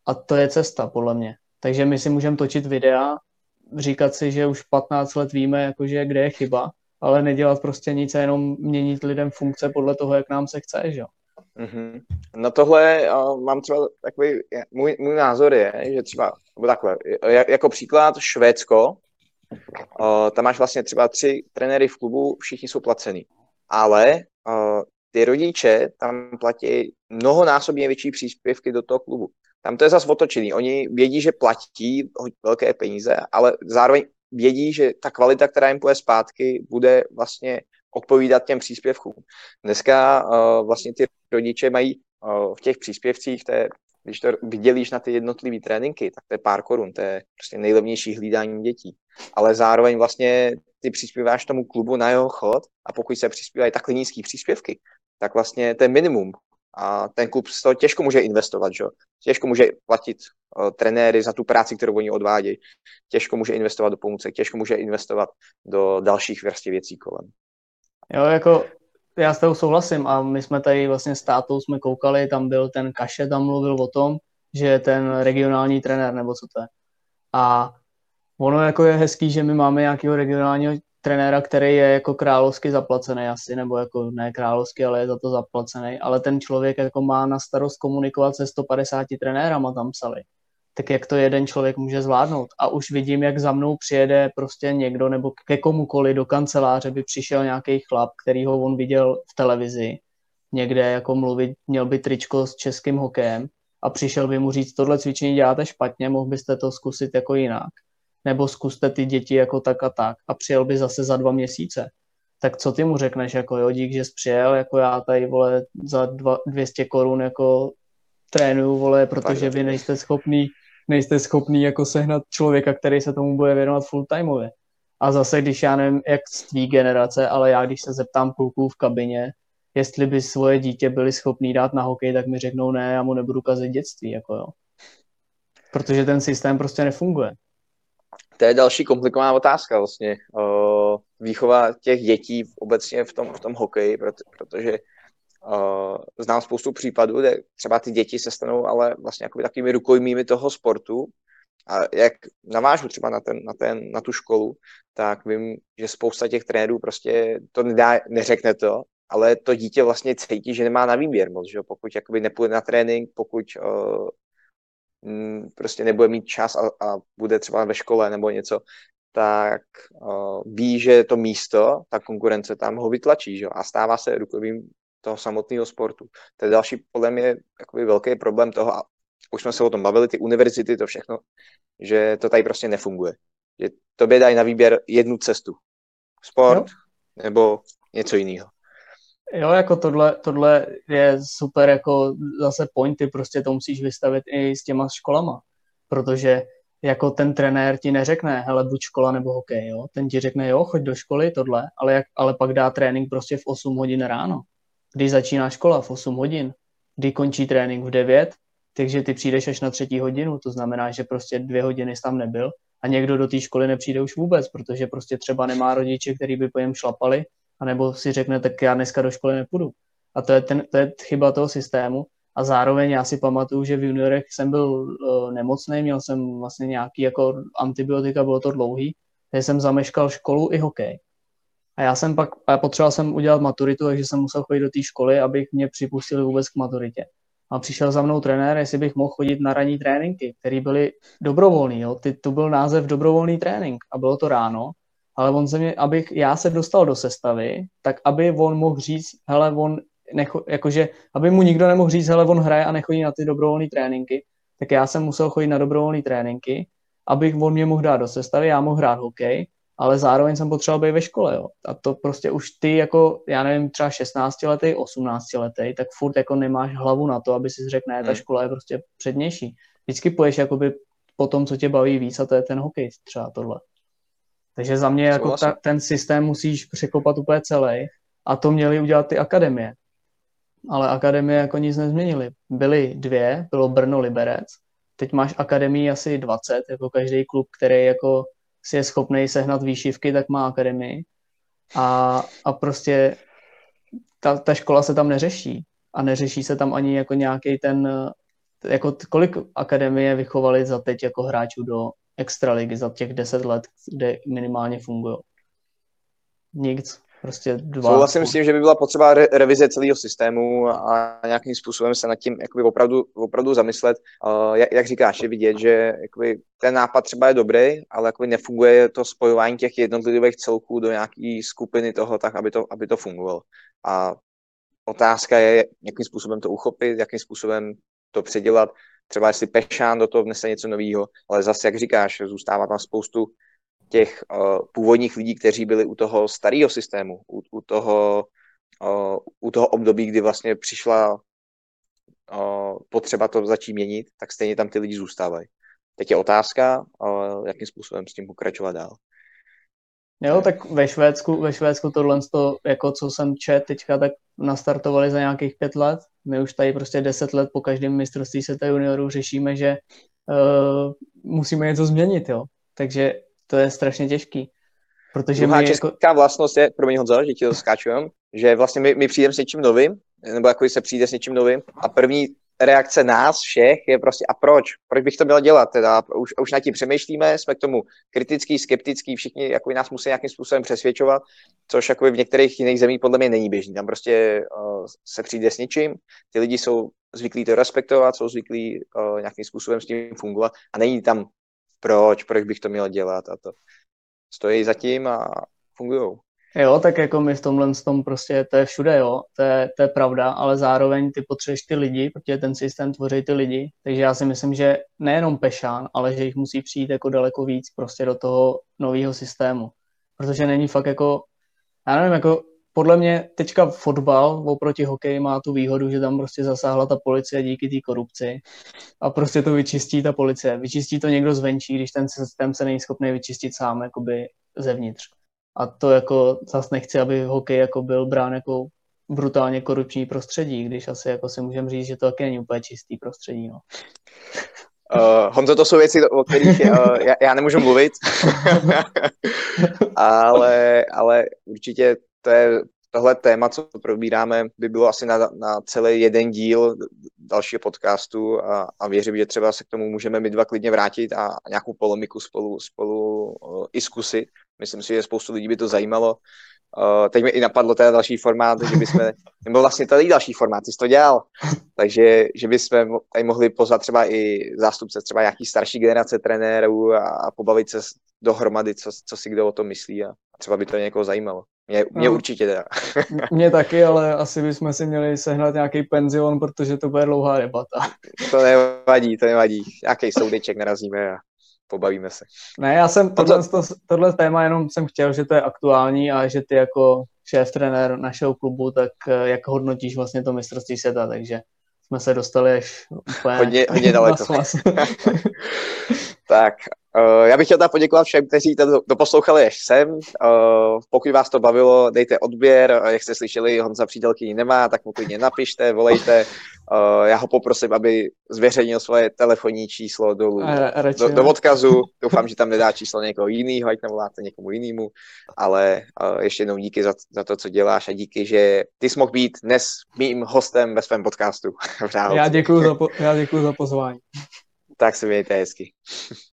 A to je cesta, podle mě. Takže my si můžeme točit videa, říkat si, že už 15 let víme, jakože kde je chyba, ale nedělat prostě nic a jenom měnit lidem funkce podle toho, jak nám se chce, že jo. Mm-hmm. No tohle uh, mám třeba takový, můj, můj názor je, že třeba, nebo takhle, jako příklad Švédsko, uh, tam máš vlastně třeba tři trenéry v klubu, všichni jsou placený, ale uh, ty rodiče tam platí mnohonásobně větší příspěvky do toho klubu. Tam to je zase otočený. Oni vědí, že platí velké peníze, ale zároveň vědí, že ta kvalita, která jim půjde zpátky, bude vlastně odpovídat těm příspěvkům. Dneska uh, vlastně ty rodiče mají uh, v těch příspěvcích, je, když to vydělíš na ty jednotlivé tréninky, tak to je pár korun, to je prostě nejlevnější hlídání dětí. Ale zároveň vlastně ty přispíváš tomu klubu na jeho chod a pokud se přispívají takhle nízké příspěvky, tak vlastně to je minimum. A ten klub z toho těžko může investovat, že? těžko může platit uh, trenéry za tu práci, kterou oni odvádějí, těžko může investovat do pomůcek, těžko může investovat do dalších vrstě věcí kolem. Jo, jako já s tou souhlasím a my jsme tady vlastně s tátou jsme koukali, tam byl ten Kaše, tam mluvil o tom, že ten regionální trenér, nebo co to je. A ono jako je hezký, že my máme nějakého regionálního trenéra, který je jako královsky zaplacený asi, nebo jako ne královsky, ale je za to zaplacený, ale ten člověk jako má na starost komunikovat se 150 trenérama tam psali tak jak to jeden člověk může zvládnout. A už vidím, jak za mnou přijede prostě někdo nebo ke komukoli do kanceláře by přišel nějaký chlap, který ho on viděl v televizi, někde jako mluvit, měl by tričko s českým hokejem a přišel by mu říct, tohle cvičení děláte špatně, mohl byste to zkusit jako jinak. Nebo zkuste ty děti jako tak a tak a přijel by zase za dva měsíce. Tak co ty mu řekneš, jako jo, dík, že jsi přijel, jako já tady, vole, za dva, 200 korun jako trénuju, vole, protože vy nejste schopný nejste schopný jako sehnat člověka, který se tomu bude věnovat full timeově. A zase, když já nevím, jak z tvý generace, ale já když se zeptám kluků v kabině, jestli by svoje dítě byli schopný dát na hokej, tak mi řeknou ne, já mu nebudu kazit dětství, jako jo. Protože ten systém prostě nefunguje. To je další komplikovaná otázka vlastně. Výchova těch dětí obecně v tom, v tom hokeji, protože Uh, znám spoustu případů, kde třeba ty děti se stanou ale vlastně takovými rukojmími toho sportu a jak navážu třeba na, ten, na, ten, na tu školu, tak vím, že spousta těch trenérů prostě to nedá, neřekne to, ale to dítě vlastně cítí, že nemá na výběr moc, že pokud jakoby nepůjde na trénink, pokud uh, prostě nebude mít čas a, a bude třeba ve škole nebo něco, tak uh, ví, že to místo, ta konkurence tam ho vytlačí, že? a stává se rukovým toho samotného sportu. To je další, podle mě, jakoby velký problém toho, a už jsme se o tom bavili, ty univerzity, to všechno, že to tady prostě nefunguje. že tobě dají na výběr jednu cestu. Sport jo. nebo něco jiného. Jo, jako tohle, tohle je super jako zase pointy, prostě to musíš vystavit i s těma školama, protože jako ten trenér ti neřekne, hele, buď škola nebo hokej, jo. Ten ti řekne, jo, choď do školy, tohle, ale, jak, ale pak dá trénink prostě v 8 hodin ráno. Když začíná škola v 8 hodin, kdy končí trénink v 9, takže ty přijdeš až na třetí hodinu, to znamená, že prostě dvě hodiny jsi tam nebyl a někdo do té školy nepřijde už vůbec, protože prostě třeba nemá rodiče, který by po něm šlapali, anebo si řekne, tak já dneska do školy nepůjdu. A to je, ten, to je chyba toho systému. A zároveň já si pamatuju, že v juniorech jsem byl uh, nemocný, měl jsem vlastně nějaký jako antibiotika, bylo to dlouhý, takže jsem zameškal školu i hokej. A já jsem pak, a potřeboval jsem udělat maturitu, takže jsem musel chodit do té školy, abych mě připustili vůbec k maturitě. A přišel za mnou trenér, jestli bych mohl chodit na ranní tréninky, které byly dobrovolný. Jo? Ty, to byl název dobrovolný trénink a bylo to ráno ale on se mě, abych já se dostal do sestavy, tak aby on mohl říct, hele, on necho, jakože, aby mu nikdo nemohl říct, hele, on hraje a nechodí na ty dobrovolné tréninky, tak já jsem musel chodit na dobrovolné tréninky, abych on mě mohl dát do sestavy, já mohl hrát hokej, ale zároveň jsem potřeboval být ve škole, jo. A to prostě už ty jako, já nevím, třeba 16 letý, 18 letý, tak furt jako nemáš hlavu na to, aby si řekl, ne, ta hmm. škola je prostě přednější. Vždycky půjdeš jakoby po tom, co tě baví víc a to je ten hokej třeba tohle. Takže za mě jako ta, ten systém musíš překopat úplně celý a to měly udělat ty akademie. Ale akademie jako nic nezměnily. Byly dvě, bylo Brno Liberec, teď máš akademii asi 20, jako každý klub, který jako si je schopný sehnat výšivky, tak má akademii. A, a prostě ta, ta škola se tam neřeší. A neřeší se tam ani jako nějaký ten, jako kolik akademie vychovali za teď jako hráčů do extraligy za těch deset let, kde minimálně fungují. Nic. Prostě dva. Souhlasím s tím, že by byla potřeba re- revize celého systému a nějakým způsobem se nad tím jakoby opravdu, opravdu zamyslet. Uh, jak, jak, říkáš, je vidět, že jakoby, ten nápad třeba je dobrý, ale jakoby nefunguje to spojování těch jednotlivých celků do nějaké skupiny toho, tak aby to, aby to fungovalo. A otázka je, jakým způsobem to uchopit, jakým způsobem to předělat třeba jestli Pešán do toho vnese něco nového, ale zase, jak říkáš, zůstává tam spoustu těch uh, původních lidí, kteří byli u toho starého systému, u, u, toho, uh, u toho období, kdy vlastně přišla uh, potřeba to začít měnit, tak stejně tam ty lidi zůstávají. Teď je otázka, uh, jakým způsobem s tím pokračovat dál. Jo, tak ve Švédsku, ve Švédsku tohle, to, jako co jsem čet teďka, tak nastartovali za nějakých pět let. My už tady prostě deset let po každém mistrovství světa juniorů řešíme, že uh, musíme něco změnit, jo. Takže to je strašně těžký. Protože Druhá my jako- česká jako... vlastnost je, pro mě Honzo, že ti to skáčujem, že vlastně my, my přijdeme s něčím novým, nebo jako se přijde s něčím novým a první reakce nás všech je prostě a proč? Proč bych to měl dělat? Teda už, už nad tím přemýšlíme, jsme k tomu kritický, skeptický, všichni jako nás musí nějakým způsobem přesvědčovat, což jako v některých jiných zemích podle mě není běžný. Tam prostě uh, se přijde s něčím, ty lidi jsou zvyklí to respektovat, jsou zvyklí uh, nějakým způsobem s tím fungovat a není tam proč, proč bych to měl dělat a to stojí zatím a fungují. Jo, tak jako my v tomhle tom prostě, to je všude, jo, to je, to je pravda, ale zároveň ty potřebuješ ty lidi, protože ten systém tvoří ty lidi, takže já si myslím, že nejenom Pešán, ale že jich musí přijít jako daleko víc prostě do toho nového systému, protože není fakt jako, já nevím, jako podle mě teďka fotbal oproti hokeji má tu výhodu, že tam prostě zasáhla ta policie díky té korupci a prostě to vyčistí ta policie. Vyčistí to někdo zvenčí, když ten systém se není schopný vyčistit sám jakoby zevnitř. A to jako zase nechci, aby hokej jako byl brán jako brutálně korupční prostředí, když asi jako si můžeme říct, že to taky není úplně čistý prostředí. No. Uh, (laughs) Honzo, to jsou věci, o kterých uh, já, já nemůžu mluvit, (laughs) ale, ale určitě to je tohle téma, co probíráme, by bylo asi na, na celý jeden díl dalšího podcastu a, a věřím, že třeba se k tomu můžeme my dva klidně vrátit a, nějakou polemiku spolu, spolu uh, i zkusit. Myslím si, že spoustu lidí by to zajímalo. Uh, teď mi i napadlo teda další formát, že bychom, (laughs) nebo vlastně tady další formát, ty jsi to dělal, takže že bychom tady mohli pozvat třeba i zástupce třeba nějaký starší generace trenérů a, a pobavit se dohromady, co, co si kdo o tom myslí a třeba by to někoho zajímalo. Mě, mě no, určitě teda. mě taky, ale asi bychom si měli sehnat nějaký penzion, protože to bude dlouhá debata. to nevadí, to nevadí. Nějaký soudeček narazíme a pobavíme se. Ne, já jsem tohle, to, tohle téma jenom jsem chtěl, že to je aktuální a že ty jako šéf trenér našeho klubu, tak eh, jak hodnotíš vlastně to mistrovství světa, takže jsme se dostali až úplně hodně, hodně daleko. (laughs) (laughs) tak, uh, já bych chtěl teda poděkovat všem, kteří to doposlouchali až sem. Uh, pokud vás to bavilo, dejte odběr. Jak jste slyšeli, Honza přítelkyni nemá, tak mu klidně napište, volejte. Uh, já ho poprosím, aby zveřejnil svoje telefonní číslo dolů, do, do odkazu. Doufám, že tam nedá číslo někoho jiného, ať navoláte někomu jinému. Ale uh, ještě jednou díky za, za to, co děláš a díky, že ty jsi mohl být dnes mým hostem ve svém podcastu. já děkuji za, po, já děkuji za pozvání. Tak se mějte hezky.